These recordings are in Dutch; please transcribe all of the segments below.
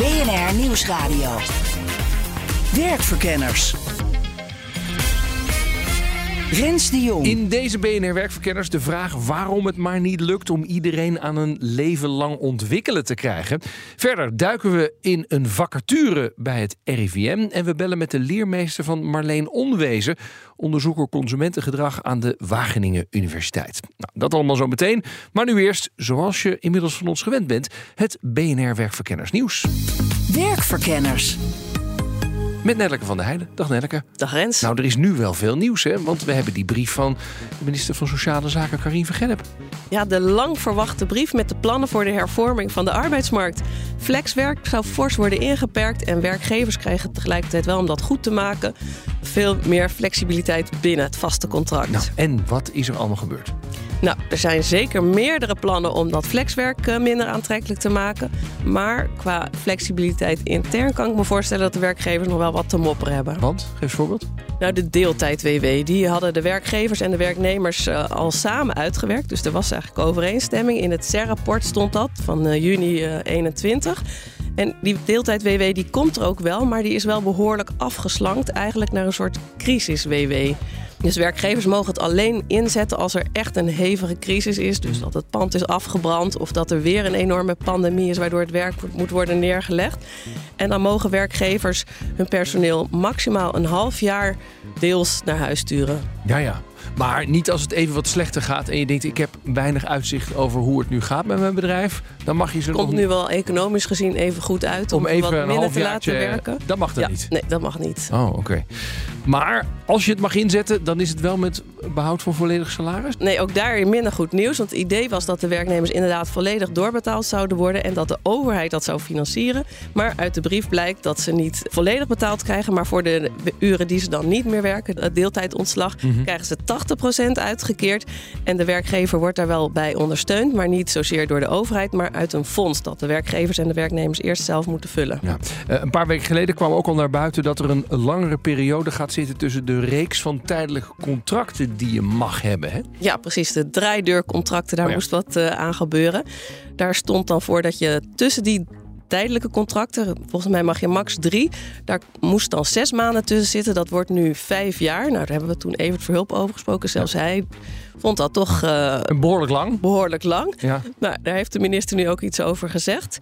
BNR Nieuwsradio. Werkverkenners. Rens de Jong. In deze BNR Werkverkenners de vraag waarom het maar niet lukt om iedereen aan een leven lang ontwikkelen te krijgen. Verder duiken we in een vacature bij het RIVM en we bellen met de leermeester van Marleen Onwezen, onderzoeker consumentengedrag aan de Wageningen Universiteit. Nou, dat allemaal zo meteen, maar nu eerst, zoals je inmiddels van ons gewend bent, het BNR Werkverkenners nieuws. Werkverkenners. Met Nelleke van der Heijden. Dag Nelleke. Dag Rens. Nou, er is nu wel veel nieuws, hè? Want we hebben die brief van de minister van Sociale Zaken, Karin Vergennep. Ja, de lang verwachte brief met de plannen voor de hervorming van de arbeidsmarkt. Flexwerk zou fors worden ingeperkt en werkgevers krijgen tegelijkertijd wel om dat goed te maken veel meer flexibiliteit binnen het vaste contract. Nou, en wat is er allemaal gebeurd? Nou, er zijn zeker meerdere plannen om dat flexwerk eh, minder aantrekkelijk te maken. Maar qua flexibiliteit intern kan ik me voorstellen dat de werkgevers nog wel wat te mopperen hebben. Want, geef eens voorbeeld. Nou, de deeltijd-WW, die hadden de werkgevers en de werknemers uh, al samen uitgewerkt. Dus er was eigenlijk overeenstemming. In het CER-rapport stond dat van uh, juni uh, 21. En die deeltijd-WW die komt er ook wel, maar die is wel behoorlijk afgeslankt. Eigenlijk naar een soort crisis-WW. Dus werkgevers mogen het alleen inzetten als er echt een hevige crisis is. Dus dat het pand is afgebrand of dat er weer een enorme pandemie is waardoor het werk moet worden neergelegd. En dan mogen werkgevers hun personeel maximaal een half jaar deels naar huis sturen. Ja, ja. Maar niet als het even wat slechter gaat en je denkt: ik heb weinig uitzicht over hoe het nu gaat met mijn bedrijf. Dan mag je ze Komt nog nu wel economisch gezien even goed uit om, om even wat een minder te laten werken. Dat mag dan ja, niet. Nee, dat mag niet. Oh, oké. Maar als je het mag inzetten, dan is het wel met behoud van volledig salaris? Nee, ook daar minder goed nieuws. Want het idee was dat de werknemers inderdaad volledig doorbetaald zouden worden en dat de overheid dat zou financieren. Maar uit de brief blijkt dat ze niet volledig betaald krijgen, maar voor de uren die ze dan niet meer werken, het deeltijdontslag, krijgen ze 80% uitgekeerd. En de werkgever wordt daar wel bij ondersteund, maar niet zozeer door de overheid, maar uit een fonds dat de werkgevers en de werknemers eerst zelf moeten vullen. Ja. Uh, een paar weken geleden kwam ook al naar buiten dat er een langere periode gaat zitten tussen de reeks van tijdelijke contracten die je mag hebben. Hè? Ja, precies. De draaideurcontracten, daar Oh ja. moest wat uh, aan gebeuren. Daar stond dan voor dat je tussen die tijdelijke contracten, volgens mij mag je max drie, daar moest dan zes maanden tussen zitten. Dat wordt nu vijf jaar. Nou, daar hebben we toen Evert Verhulp over gesproken. Zelfs hij vond dat toch uh, behoorlijk lang. Behoorlijk lang. Ja. Nou, daar heeft de minister nu ook iets over gezegd.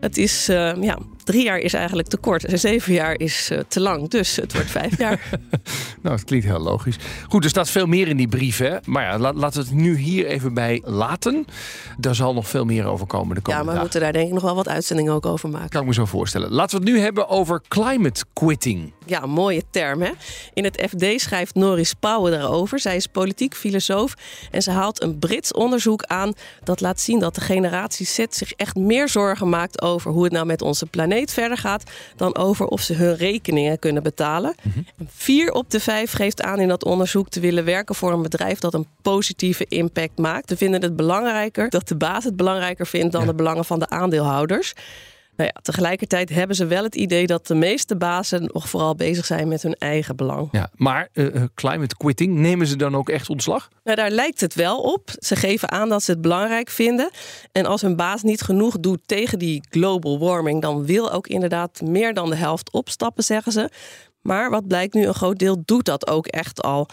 Het is, uh, ja, drie jaar is eigenlijk te kort en zeven jaar is uh, te lang. Dus het wordt vijf jaar. nou, het klinkt heel logisch. Goed, er staat veel meer in die brief, hè? Maar ja, la laten we het nu hier even bij laten. Daar zal nog veel meer over komen de komende Ja, maar we dagen. moeten daar denk ik nog wel wat uitzendingen ook over maken. Kan ik me zo voorstellen. Laten we het nu hebben over climate quitting. Ja, mooie term, hè? In het FD schrijft Norris Pauwen daarover. Zij is politiek filosoof en ze haalt een Brits onderzoek aan... dat laat zien dat de generatie Z zich echt meer zorgen maakt... over hoe het nou met onze planeet verder gaat... dan over of ze hun rekeningen kunnen betalen. Mhm. Vier op de vijf geeft aan in dat onderzoek te willen werken voor een bedrijf... dat een positieve impact maakt. Ze vinden het belangrijker dat de baas het belangrijker vindt... dan de belangen van de aandeelhouders... Nou ja, tegelijkertijd hebben ze wel het idee dat de meeste bazen nog vooral bezig zijn met hun eigen belang. Ja, maar uh, climate quitting, nemen ze dan ook echt ontslag? Nou, daar lijkt het wel op. Ze geven aan dat ze het belangrijk vinden. En als hun baas niet genoeg doet tegen die global warming, dan wil ook inderdaad meer dan de helft opstappen, zeggen ze. Maar wat blijkt nu, een groot deel doet dat ook echt al.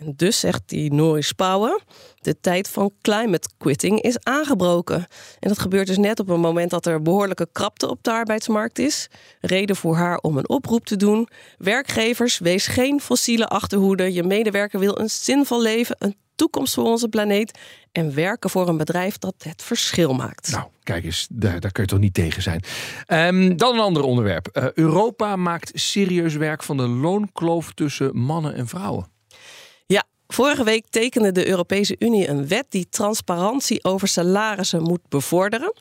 En dus zegt die Norris Pauwen, de tijd van climate quitting is aangebroken. En dat gebeurt dus net op een moment dat er behoorlijke krapte op de arbeidsmarkt is. Reden voor haar om een oproep te doen. Werkgevers, wees geen fossiele achterhoede. Je medewerker wil een zinvol leven, een toekomst voor onze planeet. En werken voor een bedrijf dat het verschil maakt. Nou, kijk eens, daar, daar kun je toch niet tegen zijn. Um, dan een ander onderwerp. Uh, Europa maakt serieus werk van de loonkloof tussen mannen en vrouwen. Vorige week tekende de Europese Unie een wet die transparantie over salarissen moet bevorderen.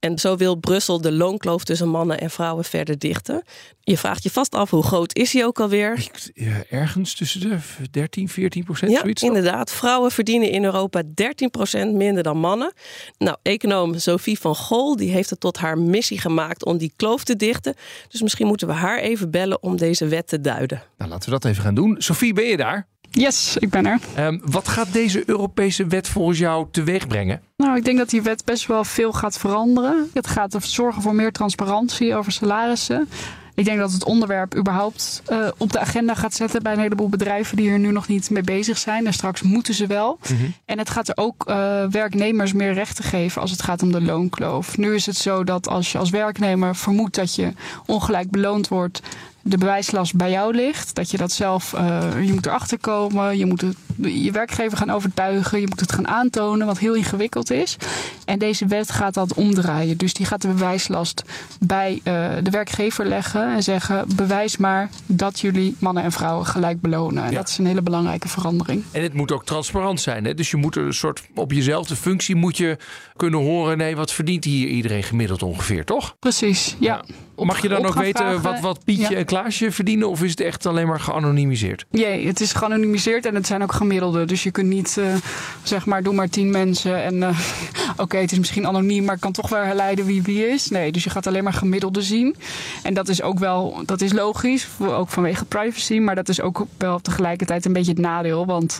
En zo wil Brussel de loonkloof tussen mannen en vrouwen verder dichten. Je vraagt je vast af hoe groot is die ook alweer? Ik- ja, ergens tussen de 13, 14 procent, Ja, zoiets. inderdaad. Vrouwen verdienen in Europa 13% minder dan mannen. Nou, econoom Sophie van Gol die heeft het tot haar missie gemaakt om die kloof te dichten. Dus misschien moeten we haar even bellen om deze wet te duiden. Nou, laten we dat even gaan doen. Sophie, ben je daar? Yes, ik ben er. Ehm, wat gaat deze Europese wet volgens jou teweeg brengen? Nou, ik denk dat die wet best wel veel gaat veranderen. Het gaat zorgen voor meer transparantie over salarissen. Ik denk dat het onderwerp überhaupt eh, op de agenda gaat zetten bij een heleboel bedrijven die er nu nog niet mee bezig zijn. En straks moeten ze wel. En het gaat er ook eh, werknemers meer rechten geven als het gaat om de loonkloof. Nu is het zo dat als je als werknemer vermoedt dat je ongelijk beloond wordt, de bewijslast bij jou ligt. Dat je dat zelf, eh, je moet erachter komen, je moet het, je werkgever gaan overtuigen, je moet het gaan aantonen, wat heel ingewikkeld is. En deze wet gaat dat omdraaien. Dus die gaat de bewijslast bij eh, de werkgever leggen en zeggen: bewijs maar dat jullie mannen en vrouwen gelijk belonen. En Ja. dat is een hele belangrijke verandering. En het moet ook transparant zijn. Hè? Dus je moet een soort op jezelfde functie moet je kunnen horen. Nee, wat verdient hier iedereen gemiddeld ongeveer, toch? Precies, ja. Mag je dan ook weten vragen. wat, wat Pietje Ja. en Klaasje verdienen? Of is het echt alleen maar geanonimiseerd? Jee, het is geanonimiseerd en het zijn ook gemiddelde. Dus je kunt niet eh, zeg maar, doe maar tien mensen en eh, oké, het is misschien anoniem, maar ik kan toch wel herleiden wie wie is. Nee, dus je gaat alleen maar gemiddelde zien. En dat is ook wel, dat is logisch, ook vanwege privacy, maar dat is ook wel tegelijkertijd een beetje het nadeel. Want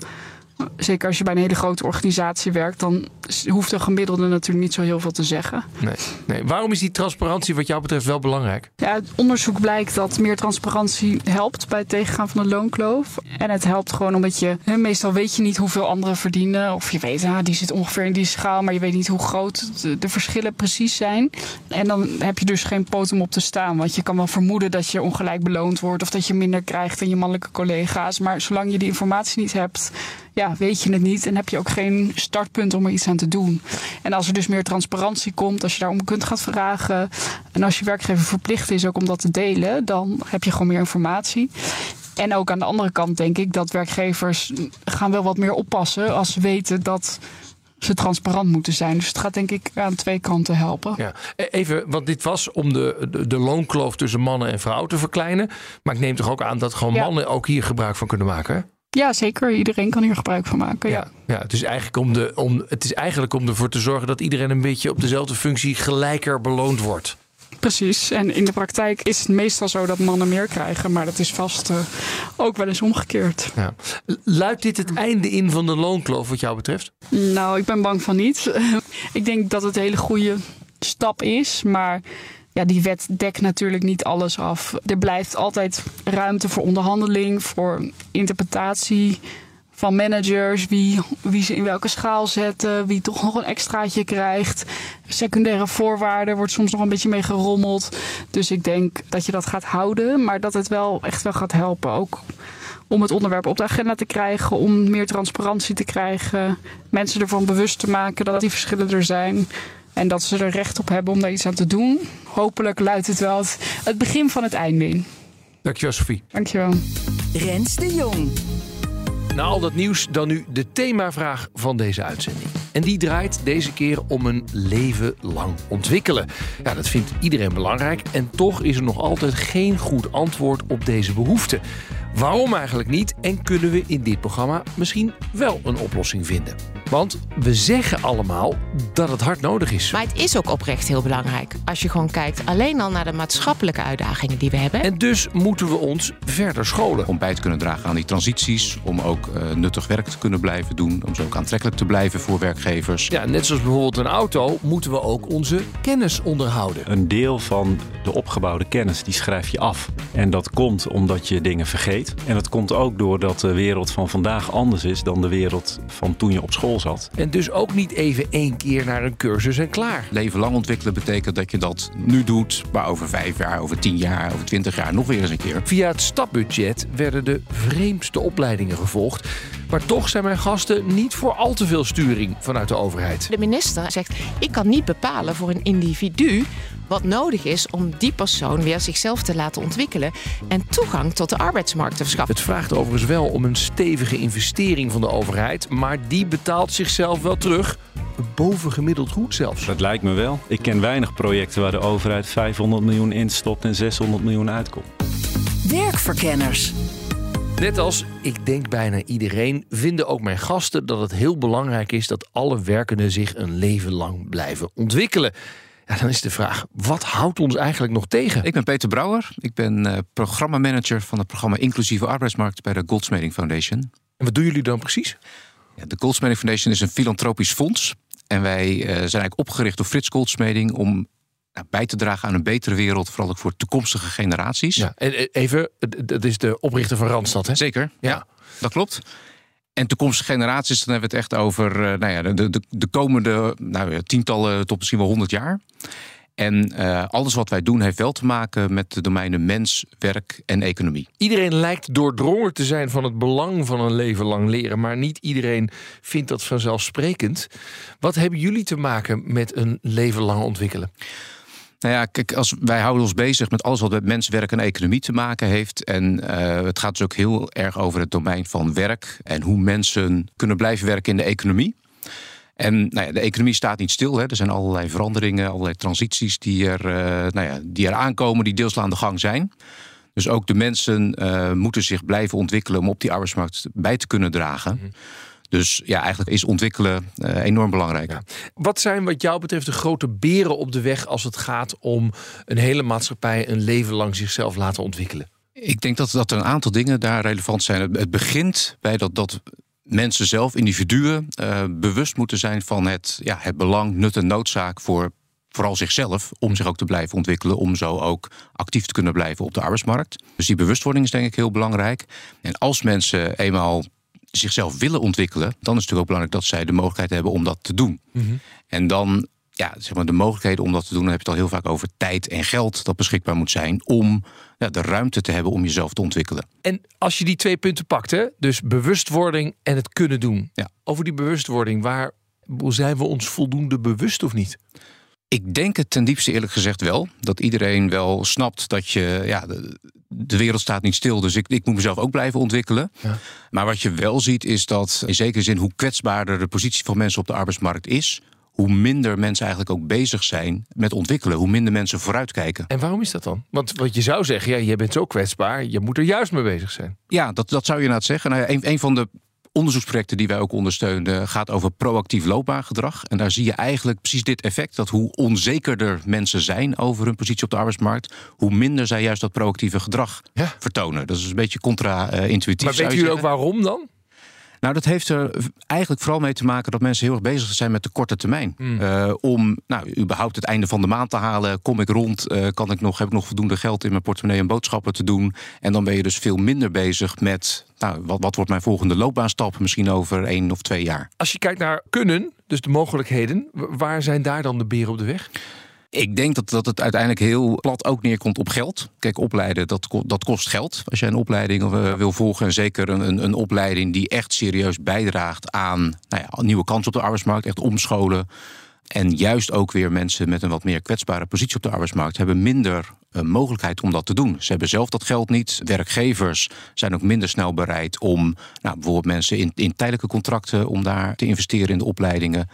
zeker als je bij een hele grote organisatie werkt, dan hoeft een gemiddelde natuurlijk niet zo heel veel te zeggen. Nee. nee. Waarom is die transparantie wat jou betreft wel belangrijk? Ja, het onderzoek blijkt dat meer transparantie helpt bij het tegengaan van de loonkloof. En het helpt gewoon omdat je, meestal weet je niet hoeveel anderen verdienen. Of je weet, ah, die zit ongeveer in die schaal, maar je weet niet hoe groot de, de verschillen precies zijn. En dan heb je dus geen poot om op te staan. Want je kan wel vermoeden dat je ongelijk beloond wordt of dat je minder krijgt dan je mannelijke collega's. Maar zolang je die informatie niet hebt, ja, weet je het niet en heb je ook geen startpunt om er iets aan te doen. En als er dus meer transparantie komt, als je daarom kunt gaan vragen en als je werkgever verplicht is ook om dat te delen, dan heb je gewoon meer informatie. En ook aan de andere kant denk ik dat werkgevers gaan wel wat meer oppassen als ze weten dat ze transparant moeten zijn. Dus het gaat denk ik aan twee kanten helpen. Ja. E- Even, want dit was om de, de, de loonkloof tussen mannen en vrouwen te verkleinen. Maar ik neem toch ook aan dat gewoon Ja. mannen ook hier gebruik van kunnen maken? hè? Ja, zeker. Iedereen kan hier gebruik van maken. Ja. Ja, het, is eigenlijk om de, om, het is eigenlijk om ervoor te zorgen dat iedereen een beetje op dezelfde functie gelijker beloond wordt. Precies. En in de praktijk is het meestal zo dat mannen meer krijgen, maar dat is vast eh, ook wel eens omgekeerd. Ja. Luidt dit het einde in van de loonkloof wat jou betreft? Nou, ik ben bang van niet. ik denk dat het een hele goede stap is, maar ja, die wet dekt natuurlijk niet alles af. Er blijft altijd ruimte voor onderhandeling, voor interpretatie van managers, wie, wie ze in welke schaal zetten, wie toch nog een extraatje krijgt. Secundaire voorwaarden wordt soms nog een beetje mee gerommeld. Dus ik denk dat je dat gaat houden, maar dat het wel echt wel gaat helpen. Ook om het onderwerp op de agenda te krijgen, om meer transparantie te krijgen, mensen ervan bewust te maken dat die verschillen er zijn. En dat ze er recht op hebben om daar iets aan te doen. Hopelijk luidt het wel het, het begin van het einde in. Dankjewel, Sophie. Dankjewel. Rens de Jong. Na al dat nieuws dan nu de themavraag van deze uitzending. En die draait deze keer om een leven lang ontwikkelen. Ja, dat vindt iedereen belangrijk en toch is er nog altijd geen goed antwoord op deze behoefte. Waarom eigenlijk niet en kunnen we in dit programma misschien wel een oplossing vinden? Want we zeggen allemaal dat het hard nodig is. Maar het is ook oprecht heel belangrijk. Als je gewoon kijkt alleen al naar de maatschappelijke uitdagingen die we hebben. En dus moeten we ons verder scholen. om bij te kunnen dragen aan die transities, om ook eh, nuttig werk te kunnen blijven doen, om zo ook aantrekkelijk te blijven voor werkgevers. Ja, net zoals bijvoorbeeld een auto moeten we ook onze kennis onderhouden. Een deel van de opgebouwde kennis die schrijf je af. En dat komt omdat je dingen vergeet. En dat komt ook doordat de wereld van vandaag anders is dan de wereld van toen je op school zat. En dus ook niet even één keer naar een cursus en klaar. Leven lang ontwikkelen betekent dat je dat nu doet, maar over vijf jaar, over tien jaar, over twintig jaar nog weer eens een keer. Via het stapbudget werden de vreemdste opleidingen gevolgd. Maar toch zijn mijn gasten niet voor al te veel sturing vanuit de overheid. De minister zegt: ik kan niet bepalen voor een individu wat nodig is om die persoon weer zichzelf te laten ontwikkelen en toegang tot de arbeidsmarkt te verschaffen. Het vraagt overigens wel om een stevige investering van de overheid, maar die betaalt zichzelf wel terug. Bovengemiddeld goed zelfs. Dat lijkt me wel. Ik ken weinig projecten waar de overheid 500 miljoen instopt en 600 miljoen uitkomt. Werkverkenners. Net als ik denk bijna iedereen, vinden ook mijn gasten dat het heel belangrijk is dat alle werkenden zich een leven lang blijven ontwikkelen. Ja, dan is de vraag, wat houdt ons eigenlijk nog tegen? Ik ben Peter Brouwer. Ik ben uh, programmamanager van het programma Inclusieve Arbeidsmarkt bij de Goldsmeding Foundation. En wat doen jullie dan precies? Ja, de Goldsmeding Foundation is een filantropisch fonds. En wij uh, zijn eigenlijk opgericht door Frits Goldsmeding om bij te dragen aan een betere wereld, vooral ook voor toekomstige generaties. Ja, en even, dat is de oprichter van Randstad, hè? Zeker, ja. ja dat klopt. En toekomstige generaties, dan hebben we het echt over uh, nou ja, de, de, de komende nou, tientallen tot misschien wel honderd jaar. En uh, alles wat wij doen heeft wel te maken met de domeinen mens, werk en economie. Iedereen lijkt doordrongen te zijn van het belang van een leven lang leren, maar niet iedereen vindt dat vanzelfsprekend. Wat hebben jullie te maken met een leven lang ontwikkelen? Nou ja, kijk, als wij houden ons bezig met alles wat met menswerk en economie te maken heeft. En uh, het gaat dus ook heel erg over het domein van werk en hoe mensen kunnen blijven werken in de economie. En nou ja, de economie staat niet stil. Hè. Er zijn allerlei veranderingen, allerlei transities die er, uh, nou ja, die er aankomen, die deels aan de gang zijn. Dus ook de mensen uh, moeten zich blijven ontwikkelen om op die arbeidsmarkt bij te kunnen dragen. -hmm. Dus ja, eigenlijk is ontwikkelen uh, enorm belangrijk. Ja. Wat zijn wat jou betreft de grote beren op de weg als het gaat om een hele maatschappij een leven lang zichzelf laten ontwikkelen? Ik denk dat, dat er een aantal dingen daar relevant zijn. Het begint bij dat, dat mensen zelf, individuen, uh, bewust moeten zijn van het, ja, het belang, nut en noodzaak voor vooral zichzelf, om zich ook te blijven ontwikkelen, om zo ook actief te kunnen blijven op de arbeidsmarkt. Dus die bewustwording is denk ik heel belangrijk. En als mensen eenmaal zichzelf willen ontwikkelen, dan is het natuurlijk ook belangrijk dat zij de mogelijkheid hebben om dat te doen. Mm -hmm. En dan, ja, zeg maar, de mogelijkheden om dat te doen, dan heb je het al heel vaak over tijd en geld dat beschikbaar moet zijn om ja, de ruimte te hebben om jezelf te ontwikkelen. En als je die twee punten pakt, hè, dus bewustwording en het kunnen doen. Ja. Over die bewustwording, waar zijn we ons voldoende bewust of niet? Ik denk het ten diepste eerlijk gezegd wel. Dat iedereen wel snapt dat je. Ja, de, de wereld staat niet stil, dus ik, ik moet mezelf ook blijven ontwikkelen. Ja. Maar wat je wel ziet, is dat in zekere zin hoe kwetsbaarder de positie van mensen op de arbeidsmarkt is, hoe minder mensen eigenlijk ook bezig zijn met ontwikkelen. Hoe minder mensen vooruitkijken. En waarom is dat dan? Want wat je zou zeggen, ja, je bent zo kwetsbaar, je moet er juist mee bezig zijn. Ja, dat, dat zou je inderdaad zeggen. Nou ja, een, een van de onderzoeksprojecten die wij ook ondersteunen gaat over proactief loopbaangedrag. En daar zie je eigenlijk precies dit effect: dat hoe onzekerder mensen zijn over hun positie op de arbeidsmarkt, hoe minder zij juist dat proactieve gedrag ja. vertonen. Dat is een beetje contra-intuïtief. Maar weten jullie ook waarom dan? Nou, dat heeft er eigenlijk vooral mee te maken dat mensen heel erg bezig zijn met de korte termijn. Hmm. Mm. Uh, om nou, überhaupt het einde van de maand te halen. Kom ik rond? Uh, kan ik nog, heb ik nog voldoende geld in mijn portemonnee om boodschappen te doen? En dan ben je dus veel minder bezig met nou, wat, wat wordt mijn volgende loopbaanstap misschien over één of twee jaar. Als je kijkt naar kunnen, dus de mogelijkheden, waar zijn daar dan de beren op de weg? Ik denk dat, dat het uiteindelijk heel plat ook neerkomt op geld. Kijk, opleiden, dat, dat kost geld. Als jij een opleiding uh, wil volgen, en zeker een, een, opleiding die echt serieus bijdraagt aan nou ja, nieuwe kansen op de arbeidsmarkt, echt omscholen. En juist ook weer mensen met een wat meer kwetsbare positie op de arbeidsmarkt hebben minder uh, mogelijkheid om dat te doen. Ze hebben zelf dat geld niet. Werkgevers zijn ook minder snel bereid om nou, bijvoorbeeld mensen in, in tijdelijke contracten om daar te investeren in de opleidingen.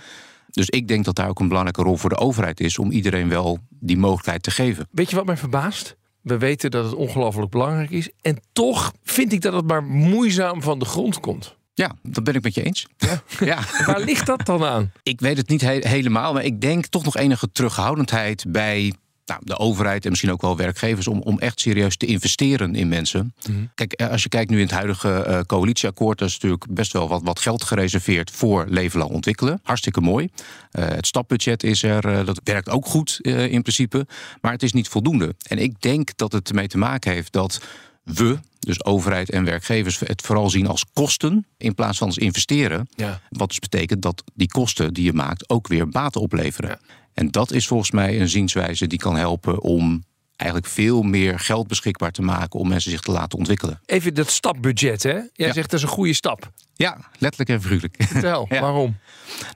Dus ik denk dat daar ook een belangrijke rol voor de overheid is om iedereen wel die mogelijkheid te geven. Weet je wat mij verbaast? We weten dat het ongelooflijk belangrijk is. En toch vind ik dat het maar moeizaam van de grond komt. Ja, dat ben ik met je eens. Ja. ja. Waar ligt dat dan aan? Ik weet het niet he helemaal, maar ik denk toch nog enige terughoudendheid bij nou, de overheid en misschien ook wel werkgevers om, om echt serieus te investeren in mensen. Mhm. Mm -hmm. Kijk, als je kijkt nu in het huidige uh, coalitieakkoord, dat is natuurlijk best wel wat, wat geld gereserveerd voor leven lang ontwikkelen. Hartstikke mooi. Uh, het stapbudget is er, uh, dat werkt ook goed in principe, maar het is niet voldoende. En ik denk dat het ermee te maken heeft dat we, dus overheid en werkgevers, het vooral zien als kosten in plaats van als investeren. Ja. Wat dus betekent dat die kosten die je maakt ook weer baten opleveren. Ja. En dat is volgens mij een zienswijze die kan helpen om eigenlijk veel meer geld beschikbaar te maken om mensen zich te laten ontwikkelen. Even dat stapbudget, hè? Jij Ja. zegt dat is een goede stap. Ja, letterlijk en figuurlijk. Vertel, Ja. waarom?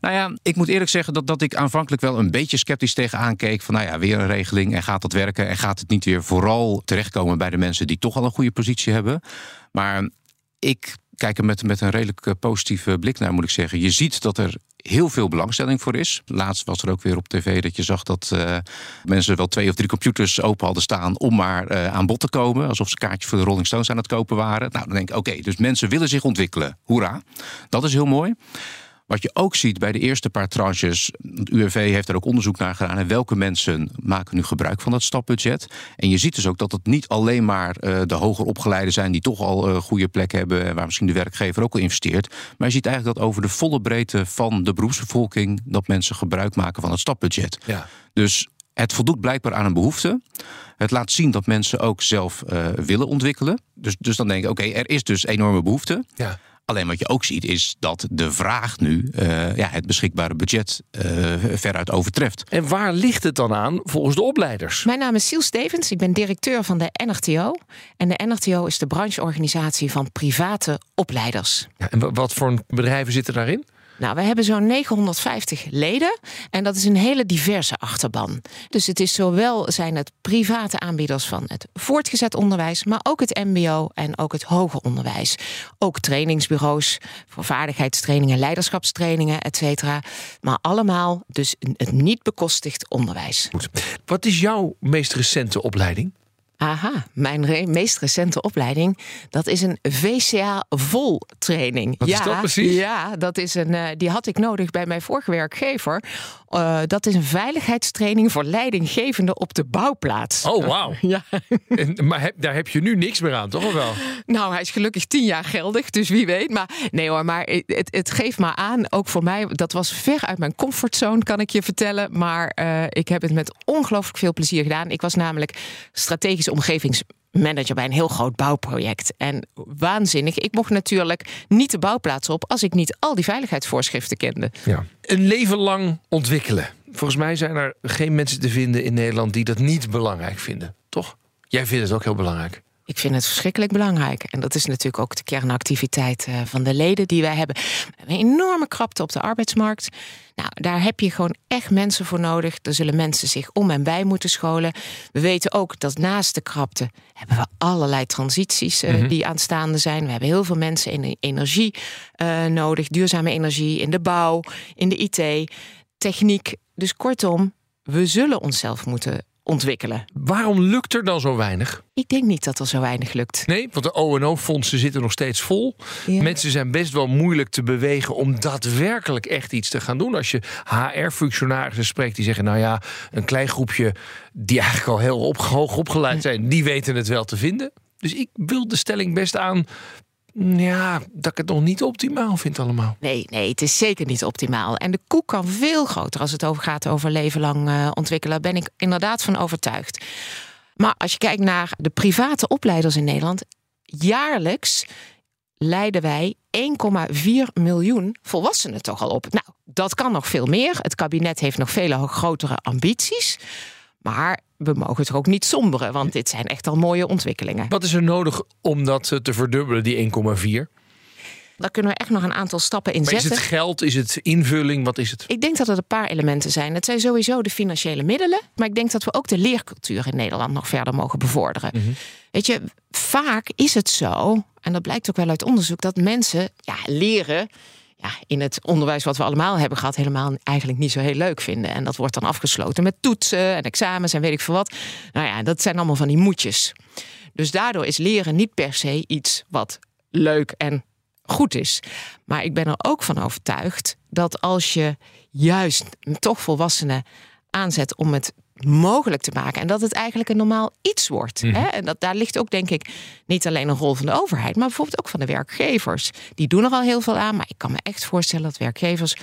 Nou ja, ik moet eerlijk zeggen dat, dat ik aanvankelijk wel een beetje sceptisch tegenaan keek. Van nou ja, weer een regeling en gaat dat werken? En gaat het niet weer vooral terechtkomen bij de mensen die toch al een goede positie hebben? Maar ik kijk er met, met een redelijk eh, positieve blik naar, moet ik zeggen. Je ziet dat er heel veel belangstelling voor is. Laatst was er ook weer op tv dat je zag dat eh, mensen wel twee of drie computers open hadden staan om maar eh, aan bod te komen. Alsof ze kaartjes voor de Rolling Stones aan het kopen waren. Nou, dan denk ik, oké, dus mensen willen zich ontwikkelen. Hoera. Dat is heel mooi. Wat je ook ziet bij de eerste paar tranches, het UWV heeft er ook onderzoek naar gedaan. En welke mensen maken nu gebruik van dat stapbudget? En je ziet dus ook dat het niet alleen maar eh, de hoger opgeleiden zijn die toch al een goede plek hebben. en waar misschien de werkgever ook al investeert. Maar je ziet eigenlijk dat over de volle breedte van de beroepsbevolking dat mensen gebruik maken van het stapbudget. Ja. Dus het voldoet blijkbaar aan een behoefte. Het laat zien dat mensen ook zelf eh, willen ontwikkelen. Dus, dus dan denk ik, oké, er is dus enorme behoefte. Ja. Alleen wat je ook ziet is dat de vraag nu eh, ja, het beschikbare budget eh, veruit overtreft. En waar ligt het dan aan volgens de opleiders? Mijn naam is Siel Stevens. Ik ben directeur van de NRTO. En de NRTO is de brancheorganisatie van private opleiders. Ja, en wa- wat voor bedrijven zitten daarin? Nou, we hebben zo'n 950 leden en dat is een hele diverse achterban. Dus het is zowel zijn het private aanbieders van het voortgezet onderwijs, maar ook het MBO en ook het hoger onderwijs. Ook trainingsbureaus voor vaardigheidstrainingen, leiderschapstrainingen, et cetera. Maar allemaal dus het niet bekostigd onderwijs. Wat is jouw meest recente opleiding? Aha, mijn re- meest recente opleiding, dat is een VCA vol training. Wat is ja, dat precies? Ja, dat is een, eh, die had ik nodig bij mijn vorige werkgever. Eh, dat is een veiligheidstraining voor leidinggevenden op de bouwplaats. Oh, wauw. Ja. En, maar heb- daar heb je nu niks meer aan, toch of wel? Nou, hij is gelukkig tien jaar geldig, dus wie weet. Maar nee hoor, maar het, het geeft maar aan, ook voor mij, dat was ver uit mijn comfortzone, kan ik je vertellen. Maar eh, ik heb het met ongelooflijk veel plezier gedaan. Ik was namelijk strategisch omgevingsmanager bij een heel groot bouwproject. En waanzinnig. Ik mocht natuurlijk niet de bouwplaats op als ik niet al die veiligheidsvoorschriften kende. Ja. Een leven lang ontwikkelen. Volgens mij zijn er geen mensen te vinden in Nederland die dat niet belangrijk vinden, toch? Jij vindt het ook heel belangrijk. Ik vind het verschrikkelijk belangrijk. En dat is natuurlijk ook de kernactiviteit eh, van de leden die wij hebben. We hebben een enorme krapte op de arbeidsmarkt. Nou, daar heb je gewoon echt mensen voor nodig. Er zullen mensen zich om en bij moeten scholen. We weten ook dat naast de krapte hebben we allerlei transities eh, die aanstaande zijn. We hebben heel veel mensen in de energie eh, nodig, duurzame energie, in de bouw, in de IT, techniek. Dus kortom, we zullen onszelf moeten ontwikkelen. Waarom lukt er dan zo weinig? Ik denk niet dat er zo weinig lukt. Nee, want de O&O-fondsen zitten nog steeds vol. Ja. Mensen zijn best wel moeilijk te bewegen om daadwerkelijk echt iets te gaan doen. Als je HR-functionarissen spreekt die zeggen... nou ja, een klein groepje die eigenlijk al heel op, hoog opgeleid zijn... die weten het wel te vinden. Dus ik wil de stelling best aan... ja, dat ik het nog niet optimaal vind allemaal. Nee, nee, het is zeker niet optimaal. En de koek kan veel groter als het over gaat over leven lang eh, ontwikkelen. Daar ben ik inderdaad van overtuigd. Maar als je kijkt naar de private opleiders in Nederland, jaarlijks leiden wij 1,4 miljoen volwassenen toch al op. Nou, dat kan nog veel meer. Het kabinet heeft nog vele grotere ambities. Maar we mogen toch ook niet somberen, want dit zijn echt al mooie ontwikkelingen. Wat is er nodig om dat eh, te verdubbelen, die 1,4? Daar kunnen we echt nog een aantal stappen in Maar is zetten. het geld? Is het invulling? Wat is het? Ik denk dat het een paar elementen zijn. Het zijn sowieso de financiële middelen. Maar ik denk dat we ook de leercultuur in Nederland nog verder mogen bevorderen. Weet je, vaak is het zo, en dat blijkt ook wel uit onderzoek, dat mensen ja, leren. Ja, in het onderwijs wat we allemaal hebben gehad, helemaal eigenlijk niet zo heel leuk vinden. En dat wordt dan afgesloten met toetsen en examens en weet ik veel wat. Nou ja, dat zijn allemaal van die moedjes. Dus daardoor is leren niet per se iets wat leuk en goed is. Maar ik ben er ook van overtuigd dat als je juist toch volwassenen aanzet om het mogelijk te maken en dat het eigenlijk een normaal iets wordt. Hè? En dat, daar ligt ook denk ik niet alleen een rol van de overheid, maar bijvoorbeeld ook van de werkgevers. Die doen er al heel veel aan, maar ik kan me echt voorstellen dat werkgevers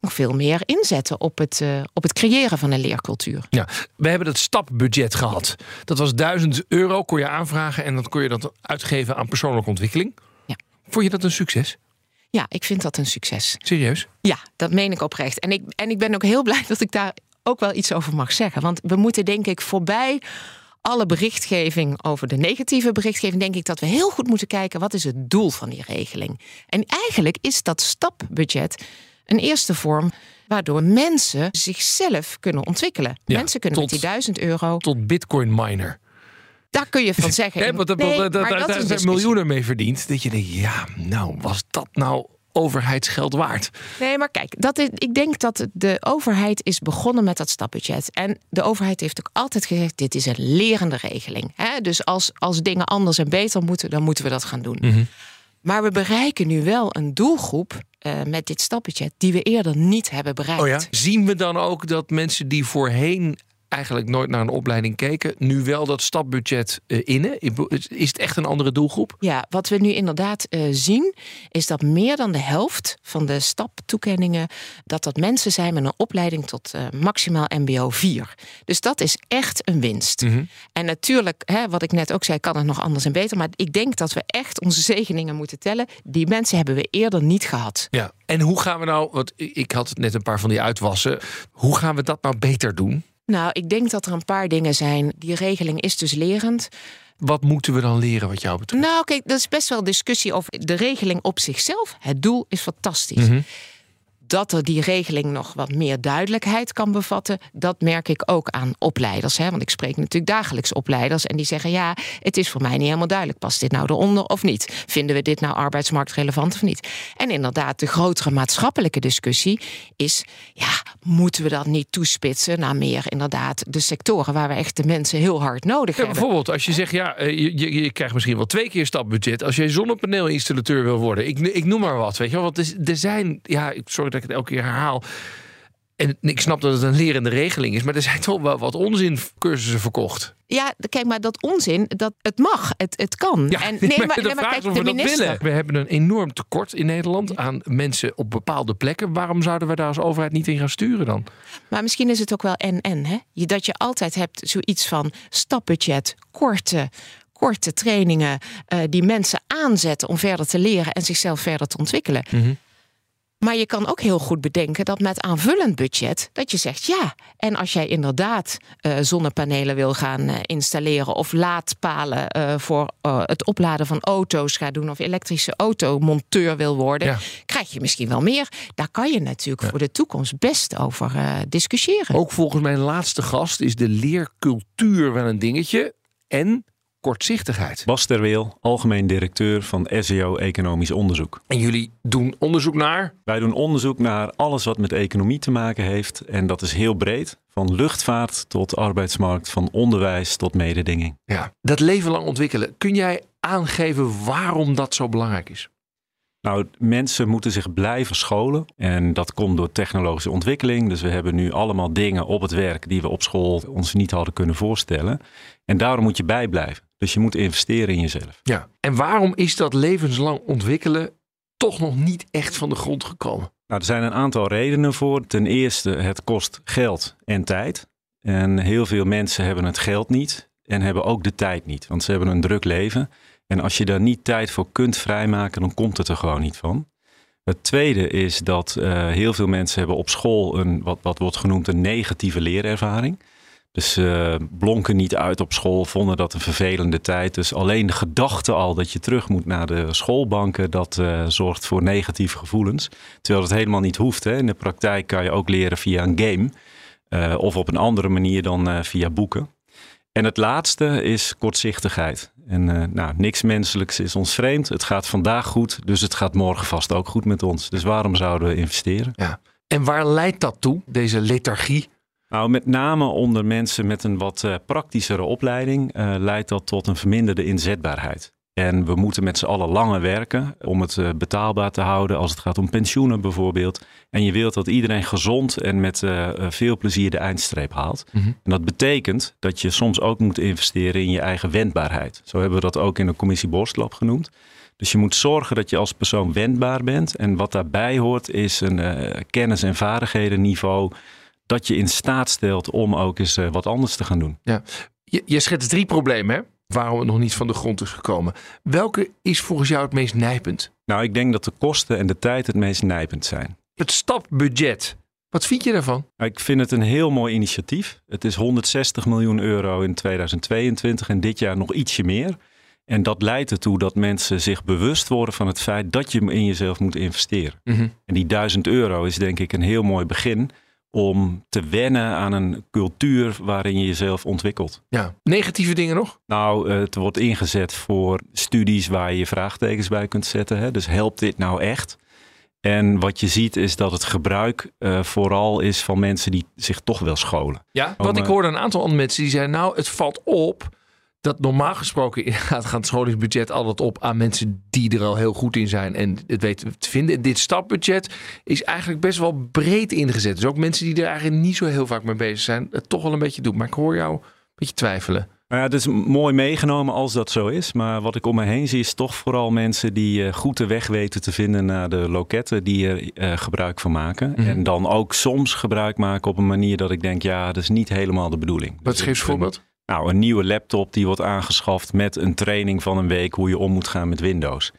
nog veel meer inzetten op het, eh, op het creëren van een leercultuur. Ja, we hebben dat stapbudget gehad. Dat was 1000 euro, kon je aanvragen en dan kon je dat uitgeven aan persoonlijke ontwikkeling. Ja. Vond je dat een succes? Ja, ik vind dat een succes. Serieus? Ja, dat meen ik oprecht. En ik, en ik ben ook heel blij dat ik daar ook wel iets over mag zeggen. Want we moeten denk ik voorbij alle berichtgeving over de negatieve berichtgeving, denk ik dat we heel goed moeten kijken wat is het doel van die regeling. En eigenlijk is dat stapbudget een eerste vorm waardoor mensen zichzelf kunnen ontwikkelen. Ja, mensen kunnen tot- met die 1000 euro, Tot bitcoin miner. daar kun je van zeggen. Want Nee, dat- daar zijn discussie. miljoenen mee verdiend. Dat je denkt, ja, nou, was dat nou overheidsgeld waard? Nee, maar kijk, dat is, ik denk dat de overheid is begonnen met dat stapbudget. En de overheid heeft ook altijd gezegd: dit is een lerende regeling. Hè? Dus als, als dingen anders en beter moeten, dan moeten we dat gaan doen. Mhm. Maar we bereiken nu wel een doelgroep eh, met dit stapbudget die we eerder niet hebben bereikt. Oh ja? Zien we dan ook dat mensen die voorheen eigenlijk nooit naar een opleiding keken, nu wel dat stapbudget eh, innen? Is het echt een andere doelgroep? Ja, wat we nu inderdaad eh, zien, is dat meer dan de helft van de staptoekenningen, dat dat mensen zijn met een opleiding tot eh, maximaal MBO 4. Dus dat is echt een winst. Mhm. En natuurlijk, hè, wat ik net ook zei, kan het nog anders en beter. Maar ik denk dat we echt onze zegeningen moeten tellen. Die mensen hebben we eerder niet gehad. Ja. En hoe gaan we nou, want ik had net een paar van die uitwassen. Hoe gaan we dat nou beter doen? Nou, ik denk dat er een paar dingen zijn. Die regeling is dus lerend. Wat moeten we dan leren wat jou betreft? Nou, kijk, dat is best wel discussie over de regeling op zichzelf. Het doel is fantastisch. Mhm. Dat er die regeling nog wat meer duidelijkheid kan bevatten, dat merk ik ook aan opleiders. Hè? Want ik spreek natuurlijk dagelijks opleiders en die zeggen: Ja, het is voor mij niet helemaal duidelijk. Past dit nou eronder of niet? Vinden we dit nou arbeidsmarktrelevant of niet? En inderdaad, de grotere maatschappelijke discussie is: Ja, moeten we dat niet toespitsen naar meer inderdaad de sectoren waar we echt de mensen heel hard nodig Ja, hebben? bijvoorbeeld, als je zegt, ja, eh, je, je, je krijgt misschien wel twee keer stapbudget. Als je zonnepaneelinstallateur wil worden. Ik, ik noem maar wat, weet je wel. Want er, er zijn, ja, ik- sorry dat ik het elke keer herhaal. En ik snap dat het een lerende regeling is. Maar er zijn toch wel wat onzincursussen verkocht. Ja, kijk, maar dat onzin, dat het mag, het, het kan. Ja, en, nee, maar, de nee, maar vraag kijk, is of de we dat willen. We hebben een enorm tekort in Nederland aan mensen op bepaalde plekken. Waarom zouden we daar als overheid niet in gaan sturen dan? Maar misschien is het ook wel en-en. hè? Je- Dat je altijd hebt zoiets van stapbudget, korte, korte trainingen... eh, die mensen aanzetten om verder te leren en zichzelf verder te ontwikkelen. Mhm. Maar je kan ook heel goed bedenken dat met aanvullend budget... dat je zegt ja, en als jij inderdaad eh, zonnepanelen wil gaan eh, installeren... of laadpalen eh, voor het opladen van auto's gaat doen... of elektrische automonteur wil worden... Ja. krijg je misschien wel meer. Daar kan je natuurlijk voor de toekomst best over discussiëren. Ook volgens mijn laatste gast is de leercultuur wel een dingetje. En kortzichtigheid. Bas Terweel, algemeen directeur van SEO Economisch Onderzoek. En jullie doen onderzoek naar. Wij doen onderzoek naar alles wat met economie te maken heeft. En dat is heel breed. Van luchtvaart tot arbeidsmarkt, van onderwijs tot mededinging. Ja, dat leven lang ontwikkelen. Kun jij aangeven waarom dat zo belangrijk is? Nou, mensen moeten zich blijven scholen. En dat komt door technologische ontwikkeling. Dus we hebben nu allemaal dingen op het werk die we op school ons niet hadden kunnen voorstellen. En daarom moet je bijblijven. Dus je moet investeren in jezelf. Ja. En waarom is dat levenslang ontwikkelen toch nog niet echt van de grond gekomen? Nou, er zijn een aantal redenen voor. Ten eerste, het kost geld en tijd. En heel veel mensen hebben het geld niet en hebben ook de tijd niet. Want ze hebben een druk leven. En als je daar niet tijd voor kunt vrijmaken, dan komt het er gewoon niet van. Het tweede is dat eh, heel veel mensen hebben op school een, wat, wat wordt genoemd een negatieve leerervaring. Dus ze blonken niet uit op school, vonden dat een vervelende tijd. Dus alleen de gedachte al dat je terug moet naar de schoolbanken, dat eh, zorgt voor negatieve gevoelens. Terwijl het helemaal niet hoeft. Hè. In de praktijk kan je ook leren via een game eh, of op een andere manier dan eh, via boeken. En het laatste is kortzichtigheid. En eh, nou, niks menselijks is ons vreemd. Het gaat vandaag goed, dus het gaat morgen vast ook goed met ons. Dus waarom zouden we investeren? Ja. En waar leidt dat toe, deze lethargie? Nou, met name onder mensen met een wat eh, praktischere opleiding eh, leidt dat tot een verminderde inzetbaarheid. En we moeten met z'n allen langer werken om het eh, betaalbaar te houden als het gaat om pensioenen bijvoorbeeld. En je wilt dat iedereen gezond en met veel plezier de eindstreep haalt. Mhm. En dat betekent dat je soms ook moet investeren in je eigen wendbaarheid. Zo hebben we dat ook in de commissie Borstlab genoemd. Dus je moet zorgen dat je als persoon wendbaar bent. En wat daarbij hoort is een kennis- en vaardighedenniveau dat je in staat stelt om ook eens eh, wat anders te gaan doen. Ja. Je, je schetst drie problemen, hè? Waarom het nog niet van de grond is gekomen. Welke is volgens jou het meest nijpend? Nou, ik denk dat de kosten en de tijd het meest nijpend zijn. Het stapbudget. Wat vind je daarvan? Nou, Ik vind het een heel mooi initiatief. Het is 160 miljoen euro in 2022 en dit jaar nog ietsje meer. En dat leidt ertoe dat mensen zich bewust worden van het feit dat je in jezelf moet investeren. Mhm. En die 1000 euro is denk ik een heel mooi begin om te wennen aan een cultuur waarin je jezelf ontwikkelt. Ja. Negatieve dingen nog? Nou, eh, het wordt ingezet voor studies waar je je vraagtekens bij kunt zetten. Hè? Dus helpt dit nou echt? En wat je ziet is dat het gebruik eh, vooral is van mensen die zich toch wel scholen. Ja, want ik eh, hoorde een aantal andere mensen die zeiden... nou, het valt op dat normaal gesproken inderdaad gaat het scholingsbudget altijd op aan mensen die er al heel goed in zijn en het weten te vinden. Dit stapbudget is eigenlijk best wel breed ingezet. Dus ook mensen die er eigenlijk niet zo heel vaak mee bezig zijn, het toch wel een beetje doen. Maar ik hoor jou een beetje twijfelen. Nou ja, het is mooi meegenomen als dat zo is. Maar wat ik om me heen zie is toch vooral mensen die eh, goed de weg weten te vinden naar de loketten die er eh, gebruik van maken. Mhm. En dan ook soms gebruik maken op een manier dat ik denk, ja, dat is niet helemaal de bedoeling. Wat Dus geef je een- voorbeeld? Nou, een nieuwe laptop die wordt aangeschaft met een training van een week hoe je om moet gaan met Windows.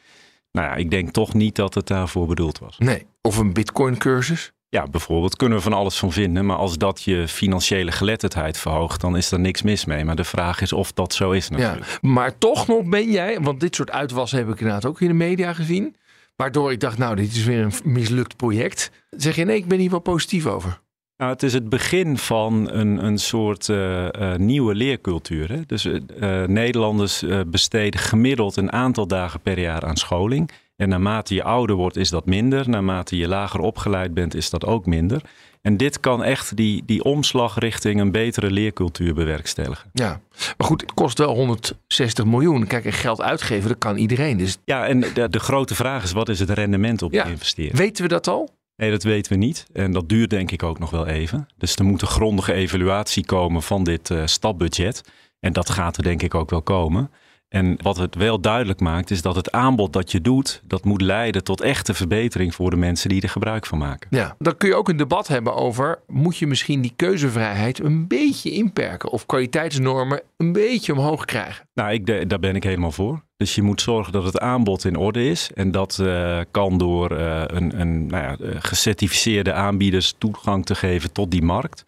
Nou ja, ik denk toch niet dat het daarvoor bedoeld was. Nee. Of een bitcoin cursus? Ja, bijvoorbeeld kunnen we van alles van vinden. Maar als dat je financiële geletterdheid verhoogt, dan is er niks mis mee. Maar de vraag is of dat zo is natuurlijk. Ja, maar toch nog ben jij, want dit soort uitwassen heb ik inderdaad ook in de media gezien. Waardoor ik dacht, nou, dit is weer een mislukt project. Zeg je, nee, ik ben hier wel positief over. Nou, het is het begin van een, een soort eh, eh, nieuwe leercultuur. Hè? Dus eh, Nederlanders besteden gemiddeld een aantal dagen per jaar aan scholing. En naarmate je ouder wordt, is dat minder. Naarmate je lager opgeleid bent, is dat ook minder. En dit kan echt die, die omslag richting een betere leercultuur bewerkstelligen. Ja, maar goed, het kost wel 160 miljoen. Kijk, en geld uitgeven, dat kan iedereen. Dus Ja, en de, de grote vraag is, wat is het rendement op Ja. je investering? weten we dat al? Nee, dat weten we niet. En dat duurt denk ik ook nog wel even. Dus er moet een grondige evaluatie komen van dit eh, stapbudget. En dat gaat er denk ik ook wel komen. En wat het wel duidelijk maakt, is dat het aanbod dat je doet, dat moet leiden tot echte verbetering voor de mensen die er gebruik van maken. Ja, dan kun je ook een debat hebben over... moet je misschien die keuzevrijheid een beetje inperken... of kwaliteitsnormen een beetje omhoog krijgen? Nou, ik, daar ben ik helemaal voor. Dus je moet zorgen dat het aanbod in orde is. En dat eh, kan door eh, een, een nou ja, eh, gecertificeerde aanbieders toegang te geven tot die markt.